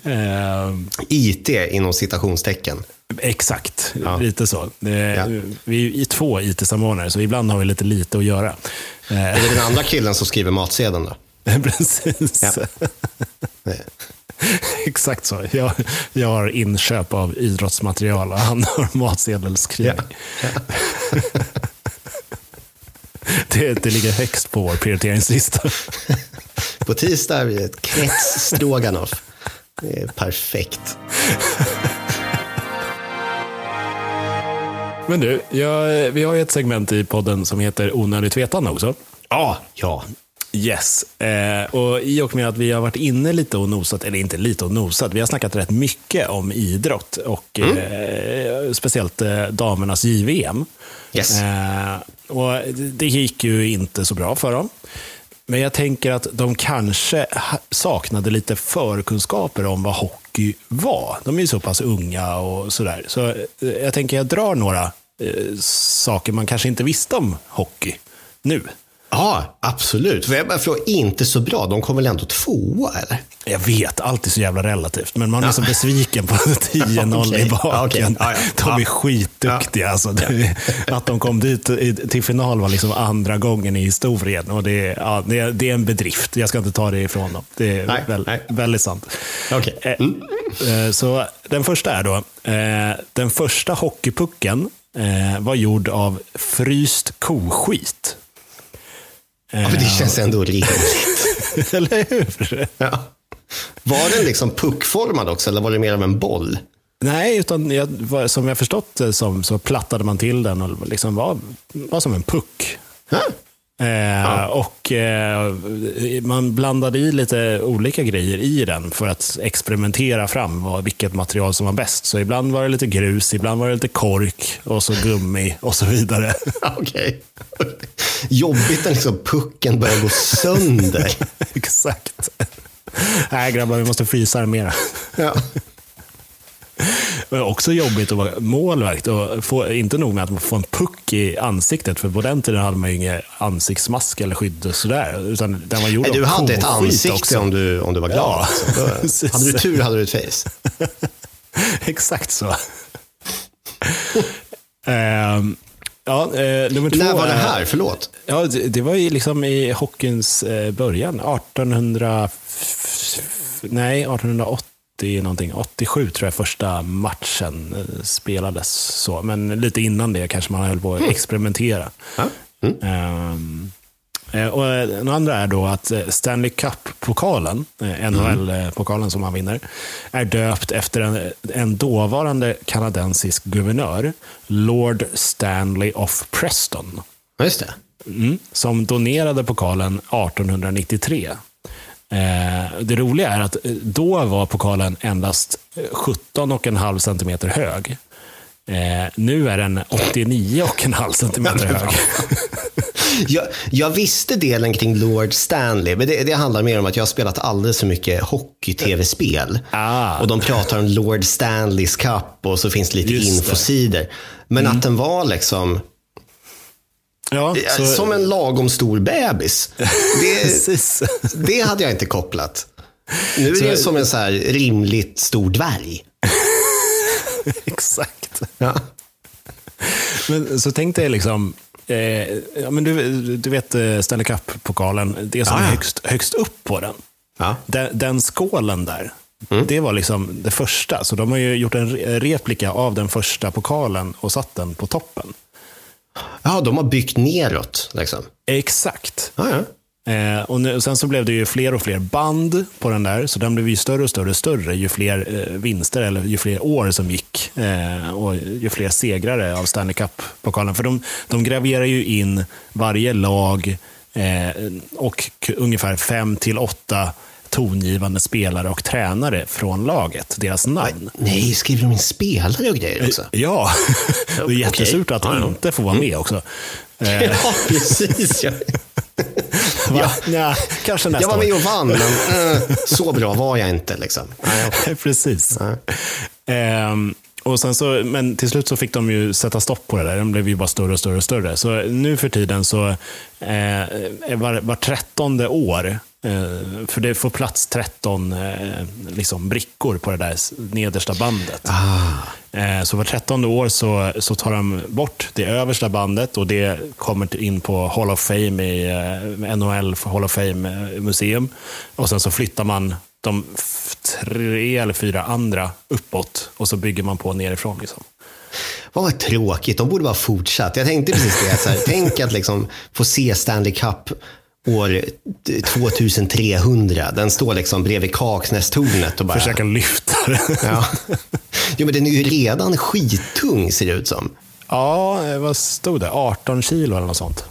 Eh, IT inom citationstecken.
Exakt, ja. lite så. Det, ja. Vi är två IT-samordnare, så ibland har vi lite lite att göra.
Är det den andra killen som skriver matsedeln då? <laughs>
Precis. Ja. <laughs> Exakt så. Jag, jag har inköp av idrottsmaterial och han har matsedelskrivning. Ja. <laughs> det, det ligger högst på vår prioriteringslista.
på tisdag blir det ett krets stroganoff. Det är perfekt.
Men du, jag, vi har ju ett segment i podden som heter Onödigt vetande också.
Ja, ja.
Yes, eh, och i och med att vi har varit inne lite och nosat, eller inte lite och nosat, vi har snackat rätt mycket om idrott och mm. eh, speciellt eh, damernas JVM.
Yes.
Eh, och det gick ju inte så bra för dem. Men jag tänker att de kanske saknade lite förkunskaper om vad hockey var. De är ju så pass unga och sådär. Så eh, jag tänker jag drar några eh, saker man kanske inte visste om hockey nu.
Ja, absolut. För jag bara frågar, inte så bra. De kom väl ändå tvåa, eller?
Jag vet, allt är så jävla relativt. Men man är ja. så besviken på <laughs> <laughs> 10-0 okay. i baken. Okay. Ja, ja. De är skitduktiga. Alltså. Att de kom dit till final var liksom andra gången i historien. Och det, är, ja, det, är, det är en bedrift. Jag ska inte ta det ifrån dem. Det är nej, väl, nej. väldigt sant.
Okay. Eh, mm.
Eh, så den första är då, eh, den första hockeypucken var gjord av fryst koskit.
Ja, men det känns ändå
rimligt. <laughs> eller hur?
Ja. Var den liksom puckformad också, eller var det mer av en boll?
Nej, utan jag, som jag förstått det som, så plattade man till den och liksom var, var som en puck.
Huh?
Eh, ja. Och eh, man blandade i lite olika grejer i den för att experimentera fram vad, vilket material som var bäst. Så ibland var det lite grus, ibland var det lite kork och så gummi och så vidare. <laughs>
Okej. Okay. Jobbigt när liksom pucken börjar gå sönder. <laughs>
Exakt. Nej grabbar, vi måste frysa den mera.
ja.
Men också jobbigt att vara målvakt och få, inte nog med att man får en puck i ansiktet, för på den tiden hade man ju ingen ansiktsmask eller skydd och sådär. Utan den var gjord
Nej, du hade ett ansikte om du, om du var glad. Ja, alltså. hade du tur hade du ett face. <laughs>
Exakt så. um, <laughs> Ja, eh, nummer två,
När var det här? Förlåt.
Ja, det, det var ju liksom i hockeyns eh, början. 1800... Nej, 1880 80 någonting, 87 tror jag första matchen eh, spelades. så. Men lite innan det kanske man höll på att mm. experimentera. Mm. Um, och den andra är då att Stanley Cup-pokalen, NHL-pokalen som man vinner, är döpt efter en, en dåvarande kanadensisk guvernör, Lord Stanley of Preston.
Just det.
Mm, som donerade pokalen 1893 Eh, det roliga är att eh, då var pokalen endast 17,5 centimeter hög. Eh, nu är den 89,5 centimeter hög. <laughs>
jag, jag, visste delen kring Lord Stanley, men det, det, handlar mer om att jag har spelat alldeles för mycket hockey-tv-spel.
Ah.
Och de pratar om Lord Stanleys Cup och så finns det lite Just infosidor. Men mm. att den var liksom
Ja,
så... Som en lagom stor bebis. <laughs> Det, det hade jag inte kopplat. Nu är så... det som en så här rimligt stor dvärg. <laughs>
Exakt.
Ja.
Men så tänkte jag liksom, eh, ja, men du, du vet eh, Stanley Cup-pokalen, det som ja. är högst, högst upp på den.
Ja.
Den, den skålen där, mm. det var liksom det första. Så de har ju gjort en replika av den första pokalen och satt den på toppen.
Ja, de har byggt neråt. Liksom.
Exakt.
Ja, ja.
Eh, och, nu, och sen så blev det ju fler och fler band på den där, så den blev ju större och större och större ju fler eh, vinster, eller ju fler år som gick. Eh, och ju fler segrare av Stanley Cup-pokalen. För de, de graverar ju in varje lag eh, och ungefär fem till åtta tongivande spelare och tränare från laget, deras namn.
Nej, skriver de in spelare och grejer också?
Eh, ja, <laughs> det är jättesurt att de inte får vara med också.
Eh. <laughs> Ja, precis. Ja. <laughs>
ja. ja, kanske nästa
Jag var med och vann, men äh, så bra var jag inte. Liksom.
Precis. Um, och sen så, men till slut så fick de ju sätta stopp på det där. Den blev ju bara större och större och större. Så nu för tiden så eh, var, var trettonde år Eh, för det får plats 13 eh, liksom, brickor på det där nedersta bandet.
Ah.
Eh, så var trettonde år så, så tar de bort det översta bandet och det kommer in på Hall of Fame i NHL Hall of Fame museum. Och sen så flyttar man de tre eller fyra andra uppåt och så bygger man på nerifrån. Liksom.
Vad tråkigt, de borde bara fortsatt. Jag tänkte precis det. Så här, tänk att liksom få se Stanley Cup år 2300. Den står liksom bredvid Kaknästornet och bara...
Försöka lyfta den.
ja. Jo, men den är ju redan skittung ser det ut som.
Ja, vad stod det? 18 kilo eller något sånt.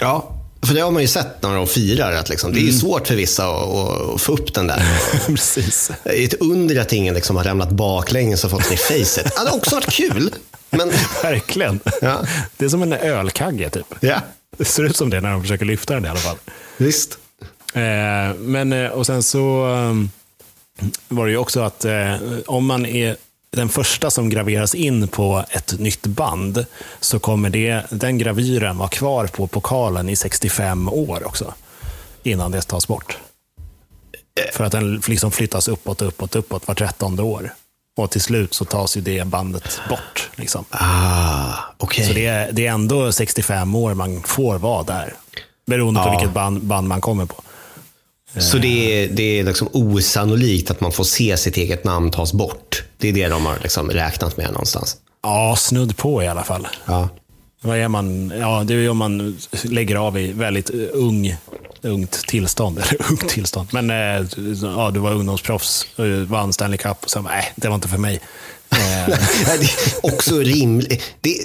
Ja, för det har man ju sett när de firar. Att liksom, det är mm. svårt för vissa att, att, få upp den där. <laughs>
Precis.
Det är ett under att ingen liksom har ramlat baklänges och fått den i facet. Det hade också varit kul. Men... <laughs>
Verkligen.
Ja.
Det är som en ölkagge typ.
Ja.
Det ser ut som det när de försöker lyfta den i alla fall.
Visst.
Eh, men, eh, och sen så um, var det ju också att eh, om man är den första som graveras in på ett nytt band så kommer det, den gravyren vara kvar på pokalen i 65 år också. Innan det tas bort. För att den liksom flyttas uppåt, uppåt, uppåt var trettonde år. Och till slut så tas ju det bandet bort. Liksom.
Ah, okej.
Så det är, det är ändå 65 år man får vara där. Beroende på
Ja.
vilket band, band man kommer på.
Så det är, det är liksom osannolikt att man får se sitt eget namn tas bort. Det är det de har liksom räknat med någonstans.
Ja, snudd på i alla fall.
Ja.
Vad är man? Ja, det är ju om man lägger av i väldigt eh, ung, ungt tillstånd. <laughs> Eller ungt tillstånd. Men eh, ja, du var ungdomsproffs, vann Stanley Cup och sen nej, det var inte för mig. Eh, <laughs>
också rimligt. Det,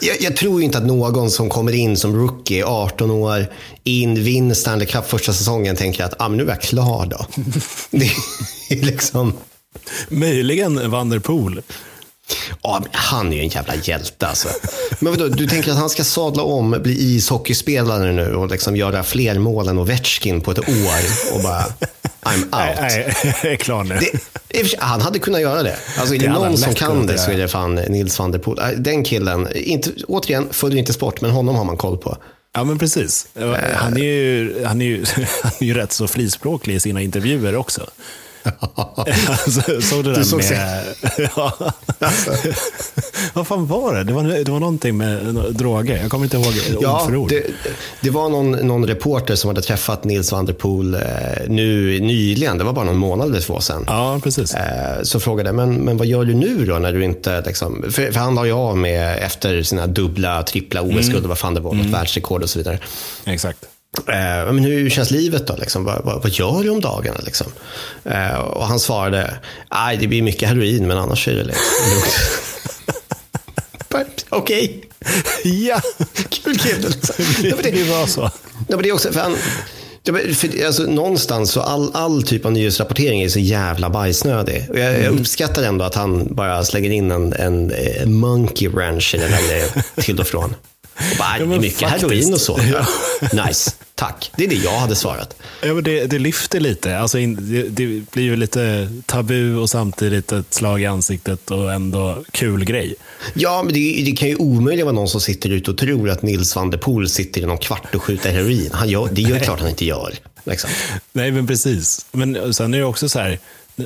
jag, jag tror inte att någon som kommer in som rookie, 18 år, in, vinner Stanley Cup första säsongen, tänker att ah, men nu är jag klar då. <laughs> Det är liksom...
möjligen Van der Poel.
Ja, han är ju en jävla hjälte alltså. Men vadå, du tänker att han ska sadla om, bli ishockeyspelare nu och liksom göra fler mål än Ovechkin på ett år och bara, I'm <laughs> out.
Nej, jag är klar nu.
Det, han hade kunnat göra det. Alltså, är
Det
det någon som kan det så är det fan Nils van der Poel. Äh, Den killen, inte, återigen, följer inte sport, men honom har man koll på.
Ja, men precis. Han är ju, han är ju, <laughs> han är ju rätt så frispråklig i sina intervjuer också. <laughs> Såg du den
såg
med... <laughs> ja. Vad fan var det? Det var, det var någonting med droger. Jag kommer inte ihåg ord för ord.
det, det var någon, någon reporter som hade träffat Nils van der Poel eh, nu nyligen, det var bara någon månad eller två sedan.
Ja, precis.
Eh, Så frågade men, men vad gör du nu då när du inte, liksom, för, för han la ju av med efter sina dubbla, trippla OS-guld, vad fan det var, något världsrekord och så vidare.
Exakt.
Eh, men hur känns livet då? Liksom? Vad, vad, vad gör du om dagarna? Liksom? Eh, och han svarade, nej det blir mycket heroin men annars är det lugnt. <laughs> Okej,
Ja,
kul kille. Liksom. <laughs>
Det, var så.
ja, men det är också, för han, för, alltså, någonstans så all, all typ av nyhetsrapportering är så jävla bajsnödig. Och jag, jag uppskattar ändå att han bara slänger in en, en, eh, monkey wrench i den grejen <laughs> till och från. Och bara,
Ja,
mycket
faktiskt.
heroin och så. Ja. Nice, tack. Det är det jag hade svarat.
Ja, men det, det lyfter lite. Alltså, in- det, det blir ju lite tabu och samtidigt ett slag i ansiktet och ändå kul grej.
Ja, men det, det kan ju omöjligt vara någon som sitter ute och tror att Nils van der Poel sitter i någon kvart och skjuter heroin. Han gör, det är ju klart han inte gör. Liksom.
Nej, men precis. Men sen är det också så här,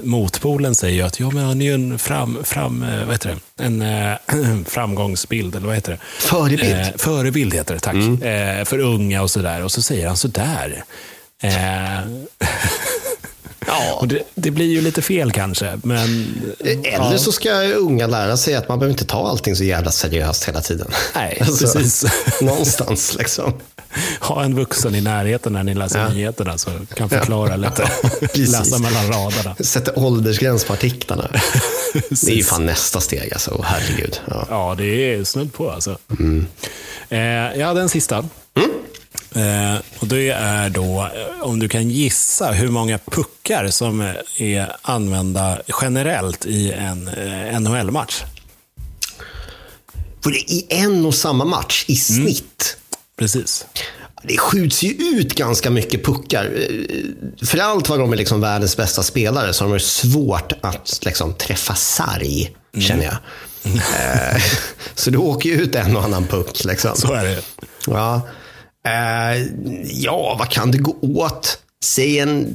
motpolen säger ju att ja, men han är ju en fram, fram, eh, vad heter det? En eh, <clears throat> framgångsbild, eller vad heter det?
Förebild.
Eh, förebild heter det, tack. Eh, för unga och sådär. Och så säger han sådär. Eh, <laughs>
Ja.
och det, det blir ju lite fel kanske, men...
Eller så ska unga lära sig att man behöver inte ta allting så jävla seriöst hela tiden.
Nej, <laughs>
Alltså,
precis.
Någonstans liksom.
Ha en vuxen i närheten när ni läser
Ja.
nyheterna så kan förklara lite. <laughs>
precis.
Läsa mellan raderna.
Sätter åldersgräns på artiklarna. <laughs> Det är ju fan nästa steg alltså. Åh, Herregud. Ja.
Ja, det är snudd på alltså. Eh, jag hade en sista. Eh, och det är då, eh, om du kan gissa hur många puckar som är använda generellt i en eh, NHL-match.
För det är i en och samma match i snitt.
Precis.
Det skjuts ju ut ganska mycket puckar. Eh, För allt vad de är liksom världens bästa spelare så har de svårt att liksom träffa sarg, känner jag. Eh, <laughs> Så det åker ju ut en och annan puck. Liksom.
Så är det.
Ja. Eh, ja, vad kan det gå åt? Säg en...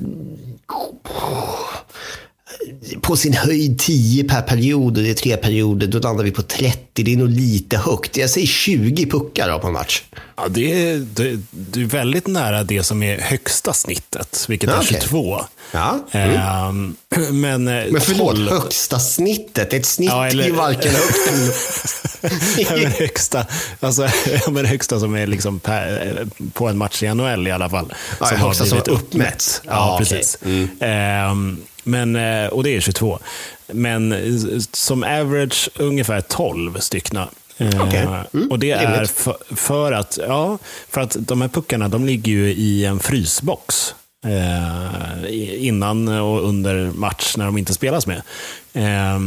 På sin höjd 10 per period och det är tre perioder. Då landar vi på 30. Det är nog lite högt. Jag säger 20 puckar då på en match.
Ja, det, är, det, det är väldigt nära det som är högsta snittet, vilket
Ja,
är
okej.
22.
Ja.
Ehm, men, eh,
Men förlåt,
12
högsta snittet. Ett snitt
Ja, eller-
är ju varken högt eller <laughs>
Ja, men högsta, alltså, <laughs> ja, men högsta som är liksom per, på en match i NHL i alla fall.
Ja,
som har
högsta som
blivit
är uppmätt.
uppmätt. Ja,
Ja, okej.
precis. Ehm, men, eh, och det är 22. Men eh, som average ungefär 12 styckna. Eh,
Okej. Mm,
Och det är för, för, att, ja, för att de här puckarna de ligger ju i en frysbox. Eh, innan och under match när de inte spelas med. Eh,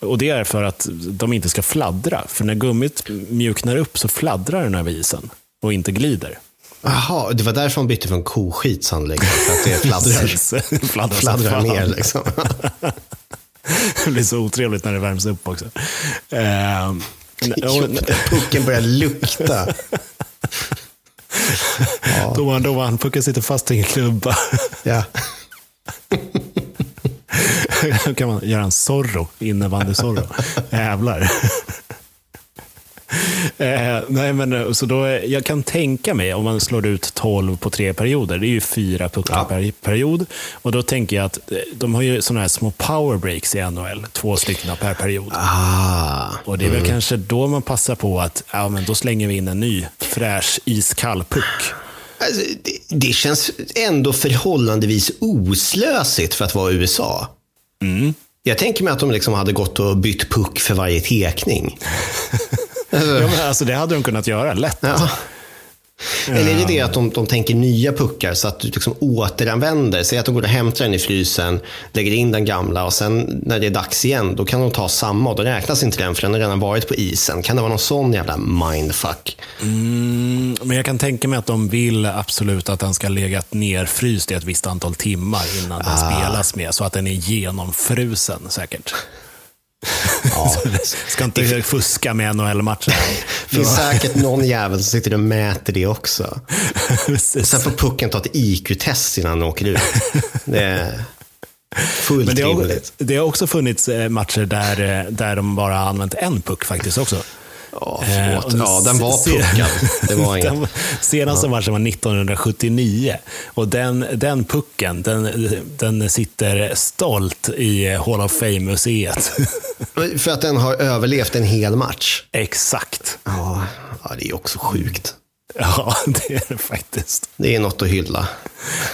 och Det är för att de inte ska fladdra. För när gummit mjuknar upp så fladdrar den över isen och inte glider.
Jaha, det var därför de bytte från koskit sannolikt. För att det <laughs> fladdrar,
Fladdrar
fladdrar ner. Liksom. <laughs>
Det blir så otrevligt när det värms upp också. Eh,
Pucken börjar lukta. <laughs>
Domaren, domaren, pucken sitter fast i en klubba.
Ja.
Då kan man göra en Zorro, innebandy-Zorro. Jävlar. <laughs> Eh, nej, men eh, så då, jag kan tänka mig, om man slår ut 12 på tre perioder, det är ju fyra puckar
Ja.
per period. Och då tänker jag att eh, de har ju sådana här små power breaks i NHL, två stycken per period.
Ah.
Och det är väl kanske då man passar på att ja, men då slänger vi in en ny fräsch iskall puck.
Alltså, det, det känns ändå förhållandevis oslösigt för att vara USA.
Mm.
Jag tänker mig att de liksom hade gått och bytt puck för varje tekning. <laughs>
Ja, men alltså, det hade de kunnat göra lätt.
Ja. Eller är det det att de, de tänker nya puckar så att du liksom återanvänder? Säg att de går och hämtar den i frysen, lägger in den gamla och sen när det är dags igen, då kan de ta samma och då räknas inte den för den har redan varit på isen. Kan det vara någon sån jävla mindfuck?
Mm, men jag kan tänka mig att de vill absolut att den ska legat nerfryst i ett visst antal timmar innan den spelas med, så att den är genomfrusen säkert.
Ja. <laughs>
Ska inte fuska med NHL-matchen.
Det finns säkert någon jävel som sitter och mäter det också. <laughs> Sen får pucken ta ett IQ-test innan den åker ut. Det är fullt
Men det har,
rimligt.
det har också funnits eh, matcher där, eh, där de bara använt en puck faktiskt också.
Ja,
Eh,
förlåt.
och
Ja, <laughs> den var puckad. Det var inget.
Den senaste matchen var 1979 och den, den pucken den, den sitter stolt i Hall of Fame-museet. <laughs>
För att den har överlevt en hel match.
Exakt.
Ja, ja det är också sjukt.
Ja, <laughs> det är det faktiskt.
Det är något att hylla.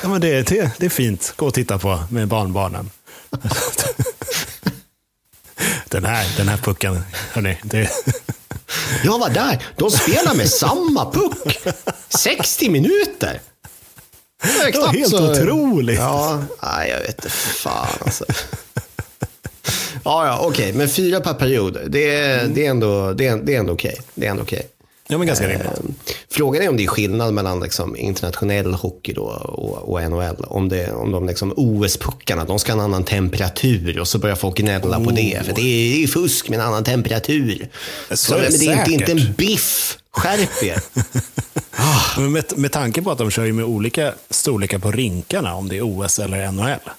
Ja, men det, det, det är fint. Gå och titta på med barnbarnen. Den här, den här pucken, hörni, det,
Jag var där. De spelar med samma puck. 60 minuter. Det,
var helt otroligt.
Ja, nej, jag vet inte. Fan alltså. Ja, ja, okej. Men fyra per period. Det är, det är ändå, det är, det är ändå okej. Det är ändå okej.
Ja, men ganska rimligt.
Eh, Frågan är om det är skillnad mellan liksom internationell hockey då och, och NHL. Om, det, om de liksom OS-puckarna, de ska ha en annan temperatur och så börjar folk gnälla på det. För det är, det är fusk med en annan temperatur.
Så är det
men det är inte, inte en biff. Skärp er. <laughs>
Men med, med tanke på att de kör ju med olika storlekar på rinkarna, om det är OS eller NHL,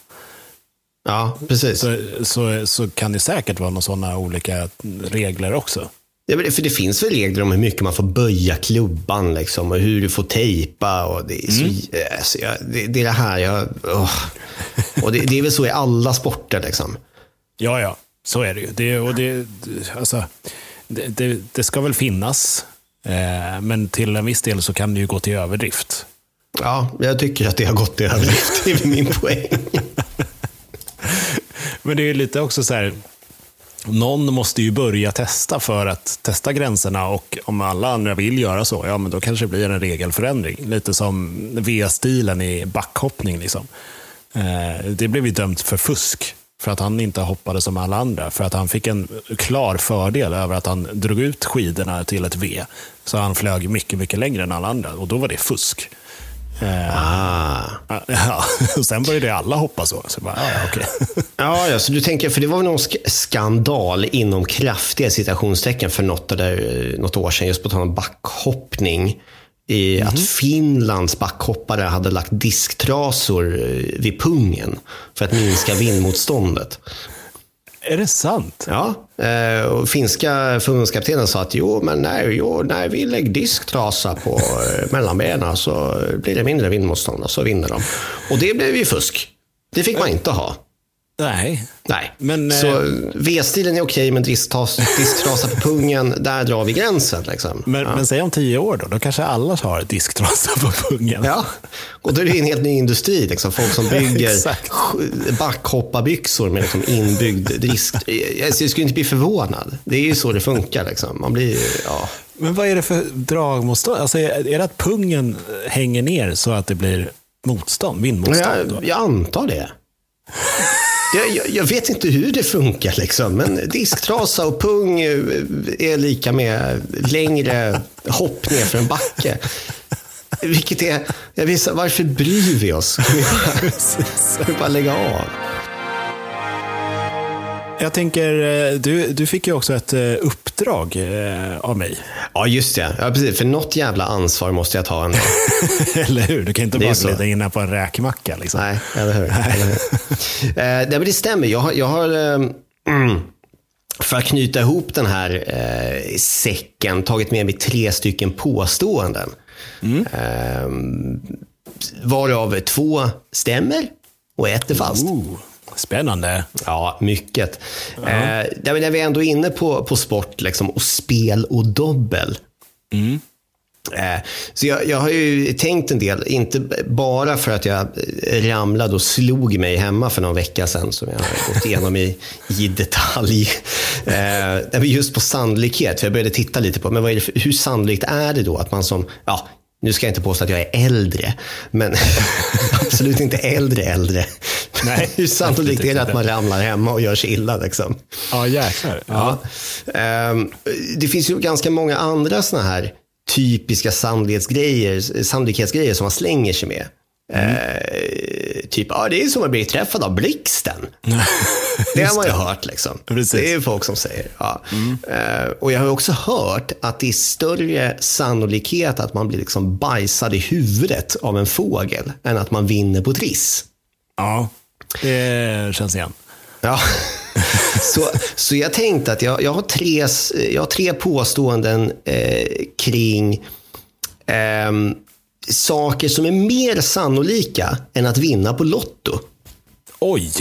Ja, precis.
så, så, så kan det säkert vara några sådana olika regler också.
Ja, för det finns väl regler om hur mycket man får böja klubban liksom, och hur du får tejpa. Och det, är så, eh, så jag, det, det är det här jag... åh. Och det, det är väl så i alla sporter. Liksom.
Ja, ja, så är det ju. Det, och det, alltså, det, det, ska väl finnas, eh, men till en viss del så kan det ju gå till överdrift.
Ja, jag tycker att det har gått i överdrift. Det är min poäng. <laughs>
Men det är lite också så här, någon måste ju börja testa för att testa gränserna och om alla andra vill göra så, ja men då kanske det blir en regelförändring. Lite som V-stilen i backhoppning. Liksom. Eh, det blev ju dömt för fusk för att han inte hoppade som alla andra. För att han fick en klar fördel över att han drog ut skidorna till ett V. Så han flög mycket, mycket längre än alla andra och då var det fusk. Eh,
Ah.
ja, <laughs> och sen började alla hoppa så. så bara, ja, ja, okej. <laughs>
Ja, ja, så du tänker, för det var väl någon sk- skandal inom kraftiga citationstecken för något, där, något år sedan, just på tal om backhoppning. I Att Finlands backhoppare hade lagt disktrasor eh, vid pungen för att minska vindmotståndet.
Är det sant?
Ja, eh, och finska förbundskaptenen sa att jo, men nej, jo, nej vi lägger disktrasa på eh, mellanbenen så blir det mindre vindmotstånd och så vinner de. Och det blev ju fusk. Det fick man inte ha.
Nej.
Nej,
Men,
så
eh,
V-stilen är okej, men disktrasa, på pungen, där drar vi gränsen. Liksom.
Men,
ja.
men säg om tio år då, då kanske alla har disktrasa på pungen.
Ja, och då är det en helt ny industri. Liksom. Folk som bygger <laughs> backhopparbyxor med liksom inbyggd disk. Jag jag skulle inte bli förvånad. Det är ju så det funkar. Liksom. Man blir, ja.
Men vad är det för dragmotstånd? Alltså, är det att pungen hänger ner så att det blir motstånd, vindmotstånd?
jag, jag antar det. Jag, jag, jag vet inte hur det funkar, liksom. men disktrasa och pung eh, är lika med längre hopp ner för en backe. Vilket är, jag visar, varför bryr vi oss? Kan vi bara, kan vi bara lägga av?
Jag tänker, eh, du, du fick ju också ett eh, uppdrag eh, av mig.
Ja, just det. Ja, precis. För något jävla ansvar måste jag ta ändå. <laughs>
Eller hur? Du kan inte
Det
bara glida in här på en räkmacka. Liksom.
Nej, eller hur? Eller hur? <laughs> eh, nej, men det stämmer. Jag har, jag har eh, mm, för att knyta ihop den här eh, säcken tagit med mig tre stycken påståenden. Eh, varav två stämmer och ett är falskt.
Ooh, spännande.
Ja, mycket. Eh, där när vi ändå är inne på, på sport liksom, och spel och dobbel. Eh, så jag, jag har ju tänkt en del, inte bara för att jag ramlade och slog mig hemma för någon vecka sedan, som jag har gått igenom i, i detalj. Eh, just på sannolikhet, för jag började titta lite på men vad är för, hur sannolikt är det då att man som, ja, nu ska jag inte påstå att jag är äldre, men <laughs> absolut inte äldre äldre.
Nej, <laughs>
sannolikt är det att man ramlar hemma och gör sig illa? Liksom?
Ja, jäklar. Ja.
Ja. Ehm, det finns ju ganska många andra såna här typiska sannolikhetsgrejer, sannolikhetsgrejer som man slänger sig med. Eh, typ, ja, det är som att bli träffad av blixten. <laughs> det har man ju hört. Liksom.
Precis.
Det är folk som säger. Ja. Eh, och jag har också hört att det är större sannolikhet att man blir liksom bajsad i huvudet av en fågel än att man vinner på Triss.
ja, det känns igen.
Ja. Så, så jag tänkte att jag, jag, har, tre, jag har tre påståenden eh, kring ehm, saker som är mer sannolika än att vinna på Lotto.
Oj!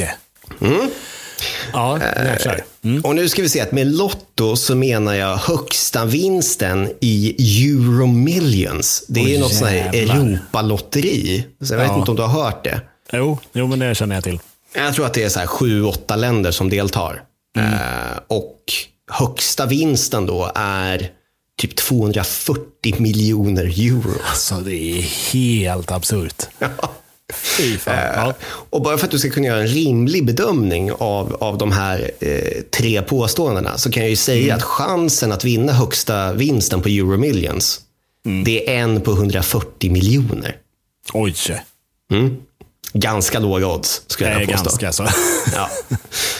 Ja, jäklar. Mm.
Och nu ska vi se att med Lotto så menar jag högsta vinsten i Euro Millions. Det är
Oj,
något sånt här. Europalotteri. Så jag vet
Ja.
inte om du har hört det.
Jo, jo, men det känner jag till.
Jag tror att det är så här sju, åtta länder som deltar. Eh, och högsta vinsten då är typ 240 miljoner euro.
Alltså, det är helt absurt. <laughs> Fy fan. Ja.
Och bara för att du ska kunna göra en rimlig bedömning av, av de här eh, tre påståendena så kan jag ju säga att chansen att vinna högsta vinsten på Euro Millions, det är en på 140 miljoner.
Oj,
Ganska låga odds, skulle jag påstå.
ganska så. <laughs>
Ja.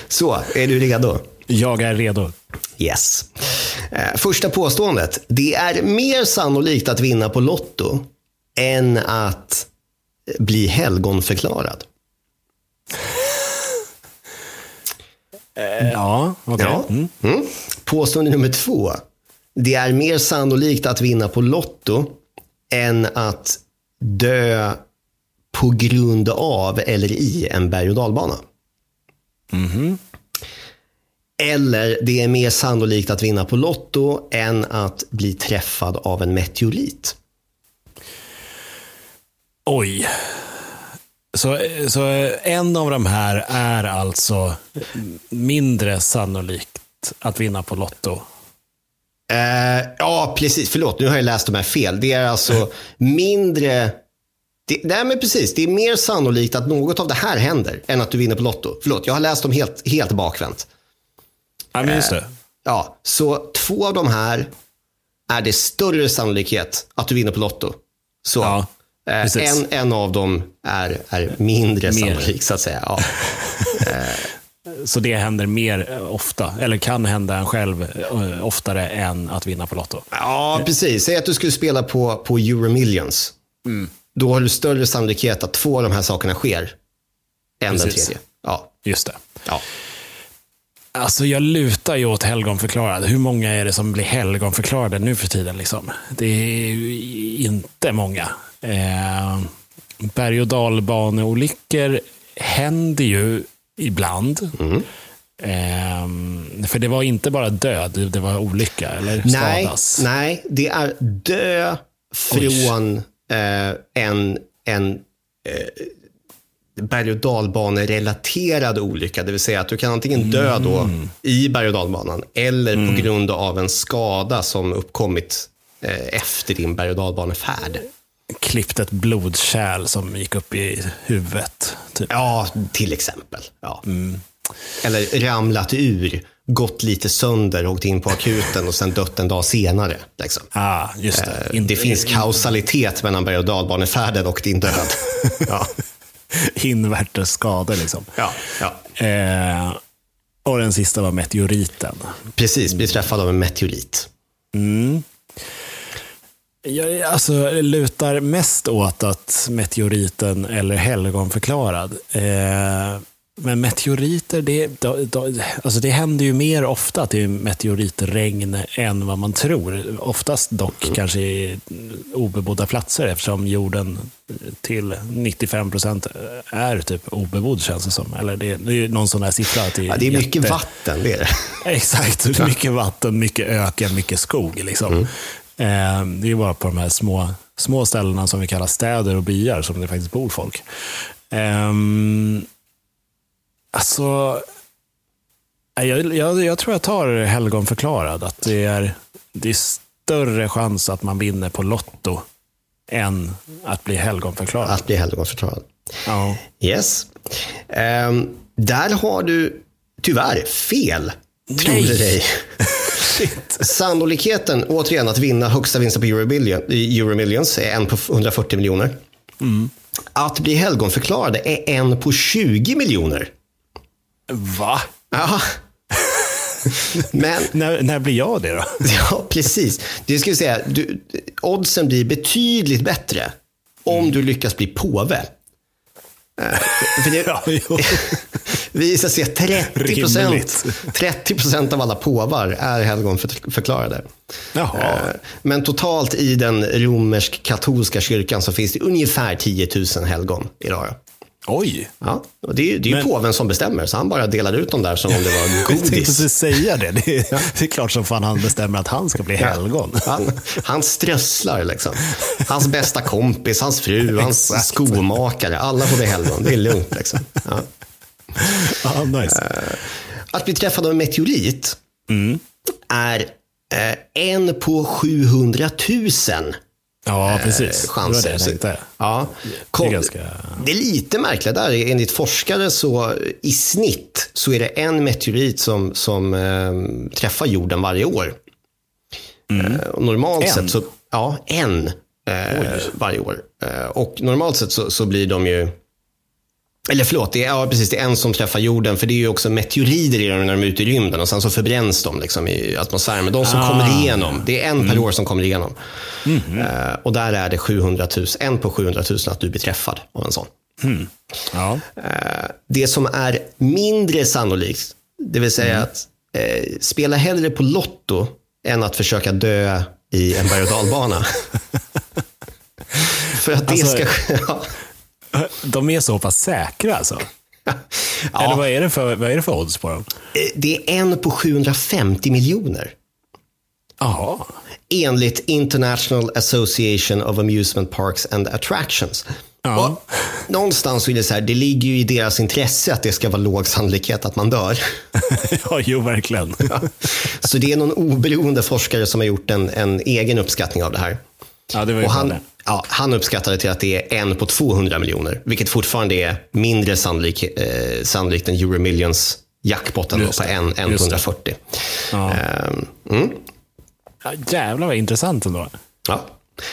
Så, är du redo?
Jag är redo.
Yes. Eh, Första påståendet. Det är mer sannolikt att vinna på Lotto än att bli helgonförklarad.
Ja, okej.
Ja.
Mm.
Mm. Påstående nummer två. Det är mer sannolikt att vinna på Lotto än att dö på grund av eller i en berg och dalbana. Eller det är mer sannolikt att vinna på Lotto än att bli träffad av en meteorit.
Oj. Så, så en av de här är alltså mindre sannolikt att vinna på Lotto.
Eh, ja, precis. Förlåt, nu har jag läst de här fel. Det är alltså <laughs> mindre... Det, nej, men precis. Det är mer sannolikt att något av det här händer än att du vinner på Lotto. Förlåt, jag har läst dem helt, helt bakvänt.
Ja, men just det.
Ja, så två av de här är det större sannolikhet att du vinner på Lotto. Så
Ja,
eh, en, en av dem är, är mindre sannolik, så att säga. Ja. <laughs>
Så det händer mer eh, ofta, eller kan hända en själv eh, oftare än att vinna på Lotto.
Ja, precis. Säg att du skulle spela på, på Euro Millions. Då har du större sannolikhet att två av de här sakerna sker än den
Precis.
tredje. Ja.
Just det.
Ja.
Alltså jag lutar ju åt helgonförklarad. Hur många är det som blir helgonförklarade nu för tiden? Liksom? Det är ju inte många. Eh, berg och dalbaneolyckor händer ju ibland. Eh, för det var inte bara död, det var olycka eller
Nej,
skadas.
nej, det är dö från eh, en, en eh, berg och dalbanerelaterad olycka. Det vill säga att du kan antingen dö då
Mm.
i berg och dalbanan eller på grund av en skada som uppkommit eh, efter din berg och dalbanefärd.
Klippt ett blodkärl som gick upp i huvudet. Typ.
Ja, till exempel. Ja.
Mm.
Eller ramlat ur gått lite sönder, åkt in på akuten och sen dött en dag senare. Liksom.
Ah, just det.
Eh, det finns kausalitet mellan berg och dalbanefärden och din död. <laughs> ja.
Invärtes skador liksom.
Ja, ja.
Eh, och den sista var meteoriten.
Precis, bli träffad av en meteorit.
Mm. Jag alltså, lutar mest åt att meteoriten eller helgonförklarad. Eh, men meteoriter, det, då, då, alltså det händer ju mer ofta att det är meteoritregn än vad man tror. Oftast dock mm. kanske i obebodda platser eftersom jorden till 95 procent är typ obebodd känns det som. Eller det, det är någon sån här siffra. Att
det, är ja, det är jätte... mycket vatten. Det är det. <laughs>
Exakt, <laughs> mycket vatten, mycket öken, mycket skog. Liksom. Mm. Eh, det är bara på de här små, små ställena som vi kallar städer och byar som det faktiskt bor folk. Um, Alltså, jag, jag, jag, tror jag tar helgonförklarad. Att det är, det är större chans att man vinner på Lotto än att bli helgonförklarad.
Att bli helgonförklarad.
Ja.
Yes. Um, där har du tyvärr fel. Tror du dig. <laughs> Sannolikheten, återigen, att vinna högsta vinsten på Euromillions är en på 140 miljoner.
Mm.
Att bli helgonförklarade är en på 20 miljoner.
Va?
Ja. <laughs>
Men, när, när blir jag det då? <laughs>
ja, precis. Det ska säga, du, oddsen blir betydligt bättre om du lyckas bli påve. Uh, för det <laughs> ja, visar sig att 30 procent, 30 procent av alla påvar är helgonförklarade. Uh, men totalt i den romersk-katolska kyrkan så finns det ungefär 10 000 helgon idag.
Oj!
Ja, och det är, det är ju Men... påven som bestämmer, så han bara delar ut dem där som om det var godis. <laughs> Jag tänkte
säga det. Det är, ja. det är klart som fan han bestämmer att han ska bli helgon.
Han, han strösslar liksom. Hans bästa kompis, hans fru, hans skomakare. Alla får bli helgon. Det är lugnt liksom. Ja.
Ah, nice. Uh,
att bli träffad av en meteorit
mm.
är uh, en på 700 000
Ja, eh, precis.
chanser.
Det var det jag tänkte.
Ja.
Kom, det, är ganska...
det är lite märkligt där. Enligt forskare så i snitt så är det en meteorit som, som eh, träffar jorden varje år.
Mm.
Eh, normalt en? sett så, ja, en eh, varje år. Eh, och normalt sett så, så blir de ju eller förlåt, det är, ja, precis, det är en som träffar jorden. För det är ju också meteorider i dem när de är ute i rymden och sen så förbränns de liksom i atmosfären. Men de som ah. kommer igenom, det är en mm. per år som kommer igenom.
Mm. Uh,
och där är det 700 000, en på 700 000 att du blir träffad av en sån.
Mm. Ja.
Uh, det som är mindre sannolikt, det vill säga mm. att uh, spela hellre på Lotto än att försöka dö i en berg och dalbana. <laughs> för att det alltså, ska... <laughs>
De är så pass säkra alltså? <laughs> ja. Eller vad är, det för, vad är det för odds på dem?
Eh, det är en på 750 miljoner.
Jaha.
Enligt International Association of Amusement Parks and Attractions.
Ja. Och
någonstans är det så här, det ligger ju i deras intresse att det ska vara låg sannolikhet att man dör. <laughs>
ja, jo, verkligen. <laughs>
ja. Så det är någon oberoende forskare som har gjort en, en egen uppskattning av det här.
Ja, det var ju
och han, ja, han uppskattade till att det är en på 200 miljoner, vilket fortfarande är mindre sannolik, eh, sannolikt än Euromillions jackpotten på en, en på 140.
Ja.
Um, mm.
ja, jävlar vad intressant ändå.
Ja.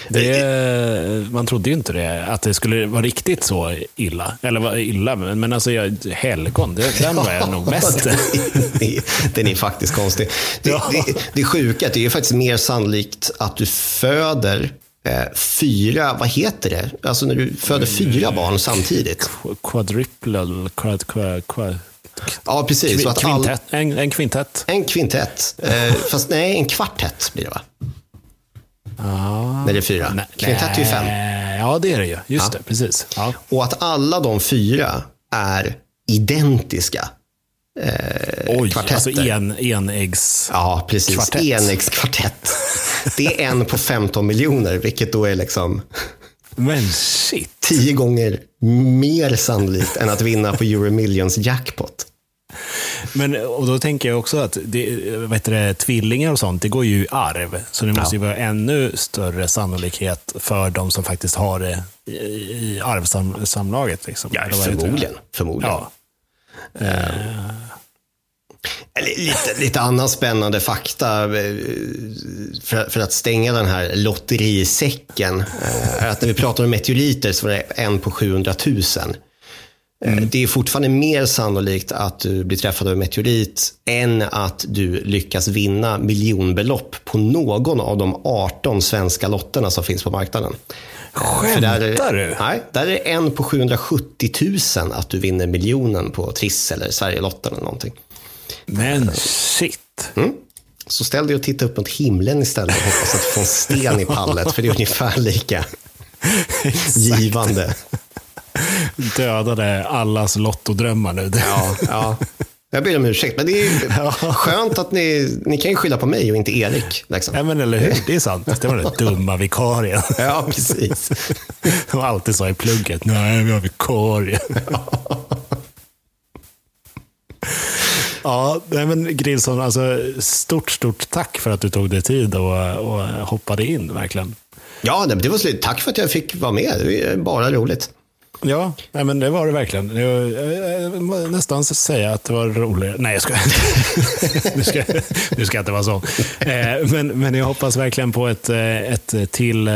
Det, man trodde ju inte det, att det skulle vara riktigt så illa. Eller var illa, men alltså jag, helgon, det, den var jag nog mest. <laughs>
den är faktiskt konstig. Det, ja. det, det sjuka är att det är faktiskt mer sannolikt att du föder fyra, vad heter det? Alltså när du föder fyra barn samtidigt.
Quadruple, quad, quad, quad.
Ja, precis.
Kvintett, all... en, en kvintett.
En kvintett. Eh, fast nej, en kvartett blir det va?
Ah,
när det är fyra. Nej, kvintett är ju fem.
Ja, det är det ju. Just ja. det, precis. Ja.
Och att alla de fyra är identiska eh,
Oj,
kvartetter.
alltså en, enäggs
Ja, precis.
Kvartett.
Enäggskvartett. <laughs> Det är en på 15 miljoner, vilket då är liksom...
Men shit.
Tio gånger mer sannolikt än att vinna på Euromillions jackpot.
Men och då tänker jag också att det, vet det, tvillingar och sånt, det går ju i arv. Så det måste ja. ju vara ännu större sannolikhet för de som faktiskt har det i, i arvsamlaget. Liksom.
Ja, förmodligen. förmodligen.
Ja. Uh.
Lite, lite annan spännande fakta eh, för, för att stänga den här lotterisäcken. Eh, är att när vi pratar om meteoriter så var det en på 700 000. Mm. Det är fortfarande mer sannolikt att du blir träffad av en meteorit än att du lyckas vinna miljonbelopp på någon av de 18 svenska lotterna som finns på marknaden.
Skämtar du?
Nej, där är det en på 770 000 att du vinner miljonen på Triss eller Sverigelotten eller någonting.
Men shit.
Mm. Så ställ dig och titta upp mot himlen istället och hoppas att du får en sten i pallet, för det är ungefär lika givande.
Dödade allas lottodrömmar nu.
Ja, ja. Jag ber om ursäkt, men det är <laughs> skönt att ni, ni kan ju skylla på mig och inte Erik. Liksom.
Ja, men eller hur? Det är sant. Det var den dumma vikarien.
Ja, precis.
De alltid sa i plugget, nej, vi har vikarie. Ja, nej men Grilson, alltså, stort, stort tack för att du tog dig tid och, och hoppade in, verkligen.
Ja, det var slut. Tack för att jag fick vara med. Det är bara roligt.
Ja, nej, men det var det verkligen. Jag, jag, jag nästan säga att det var roligare. Nej, jag ska <laughs> nu, ska, nu ska jag inte vara så. Eh, men, men jag hoppas verkligen på ett, eh, ett till, eh,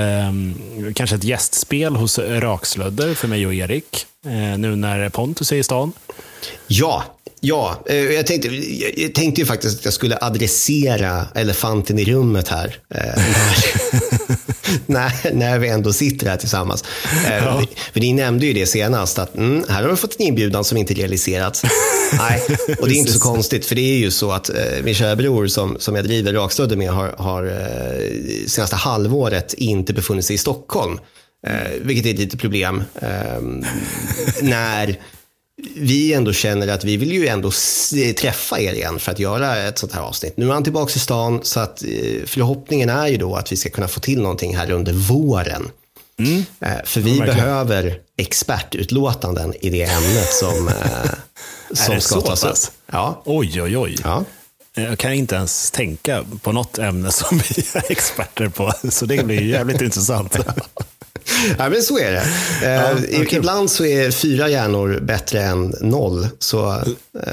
kanske ett gästspel hos Rakslödder för mig och Erik. Nu när Pontus är i stan.
Ja, Ja, eh, jag tänkte, jag tänkte ju faktiskt att jag skulle adressera elefanten i rummet här. Eh, när, <laughs> när vi ändå sitter här tillsammans. Eh, ja. För ni nämnde ju det senast, att mm, här har vi fått en inbjudan som inte realiserats. <laughs> Nej, och det är inte så konstigt, för det är ju så att min kära bror som, som jag driver Rakstödder med har, har senaste halvåret inte befunnit sig i Stockholm. vilket är ett litet problem. <laughs> när vi ändå känner att vi vill ju ändå träffa er igen för att göra ett sånt här avsnitt. Nu är han tillbaka i stan så att eh, förhoppningen är ju då att vi ska kunna få till någonting här under våren. Mm. Eh, för vi ja, behöver expertutlåtanden i det ämnet som, eh, <laughs> som ska tas upp.
Ja. Oj, oj, oj. Ja. Jag kan inte ens tänka på något ämne som <laughs> vi är experter på, så det blir jävligt <laughs> intressant. <laughs>
ja, men så är det. Ja, okay. Ibland så är fyra hjärnor bättre än noll. Så,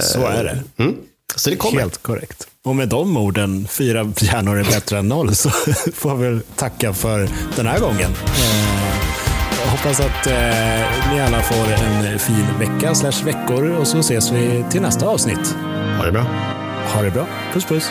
så är det.
Mm. Så det kommer.
Helt korrekt. Och med de orden, fyra hjärnor är bättre än noll, så <laughs> får vi tacka för den här gången. Jag hoppas att ni alla får en fin vecka slash veckor och så ses vi till nästa avsnitt.
Ha det bra.
Ha det bra. Puss puss.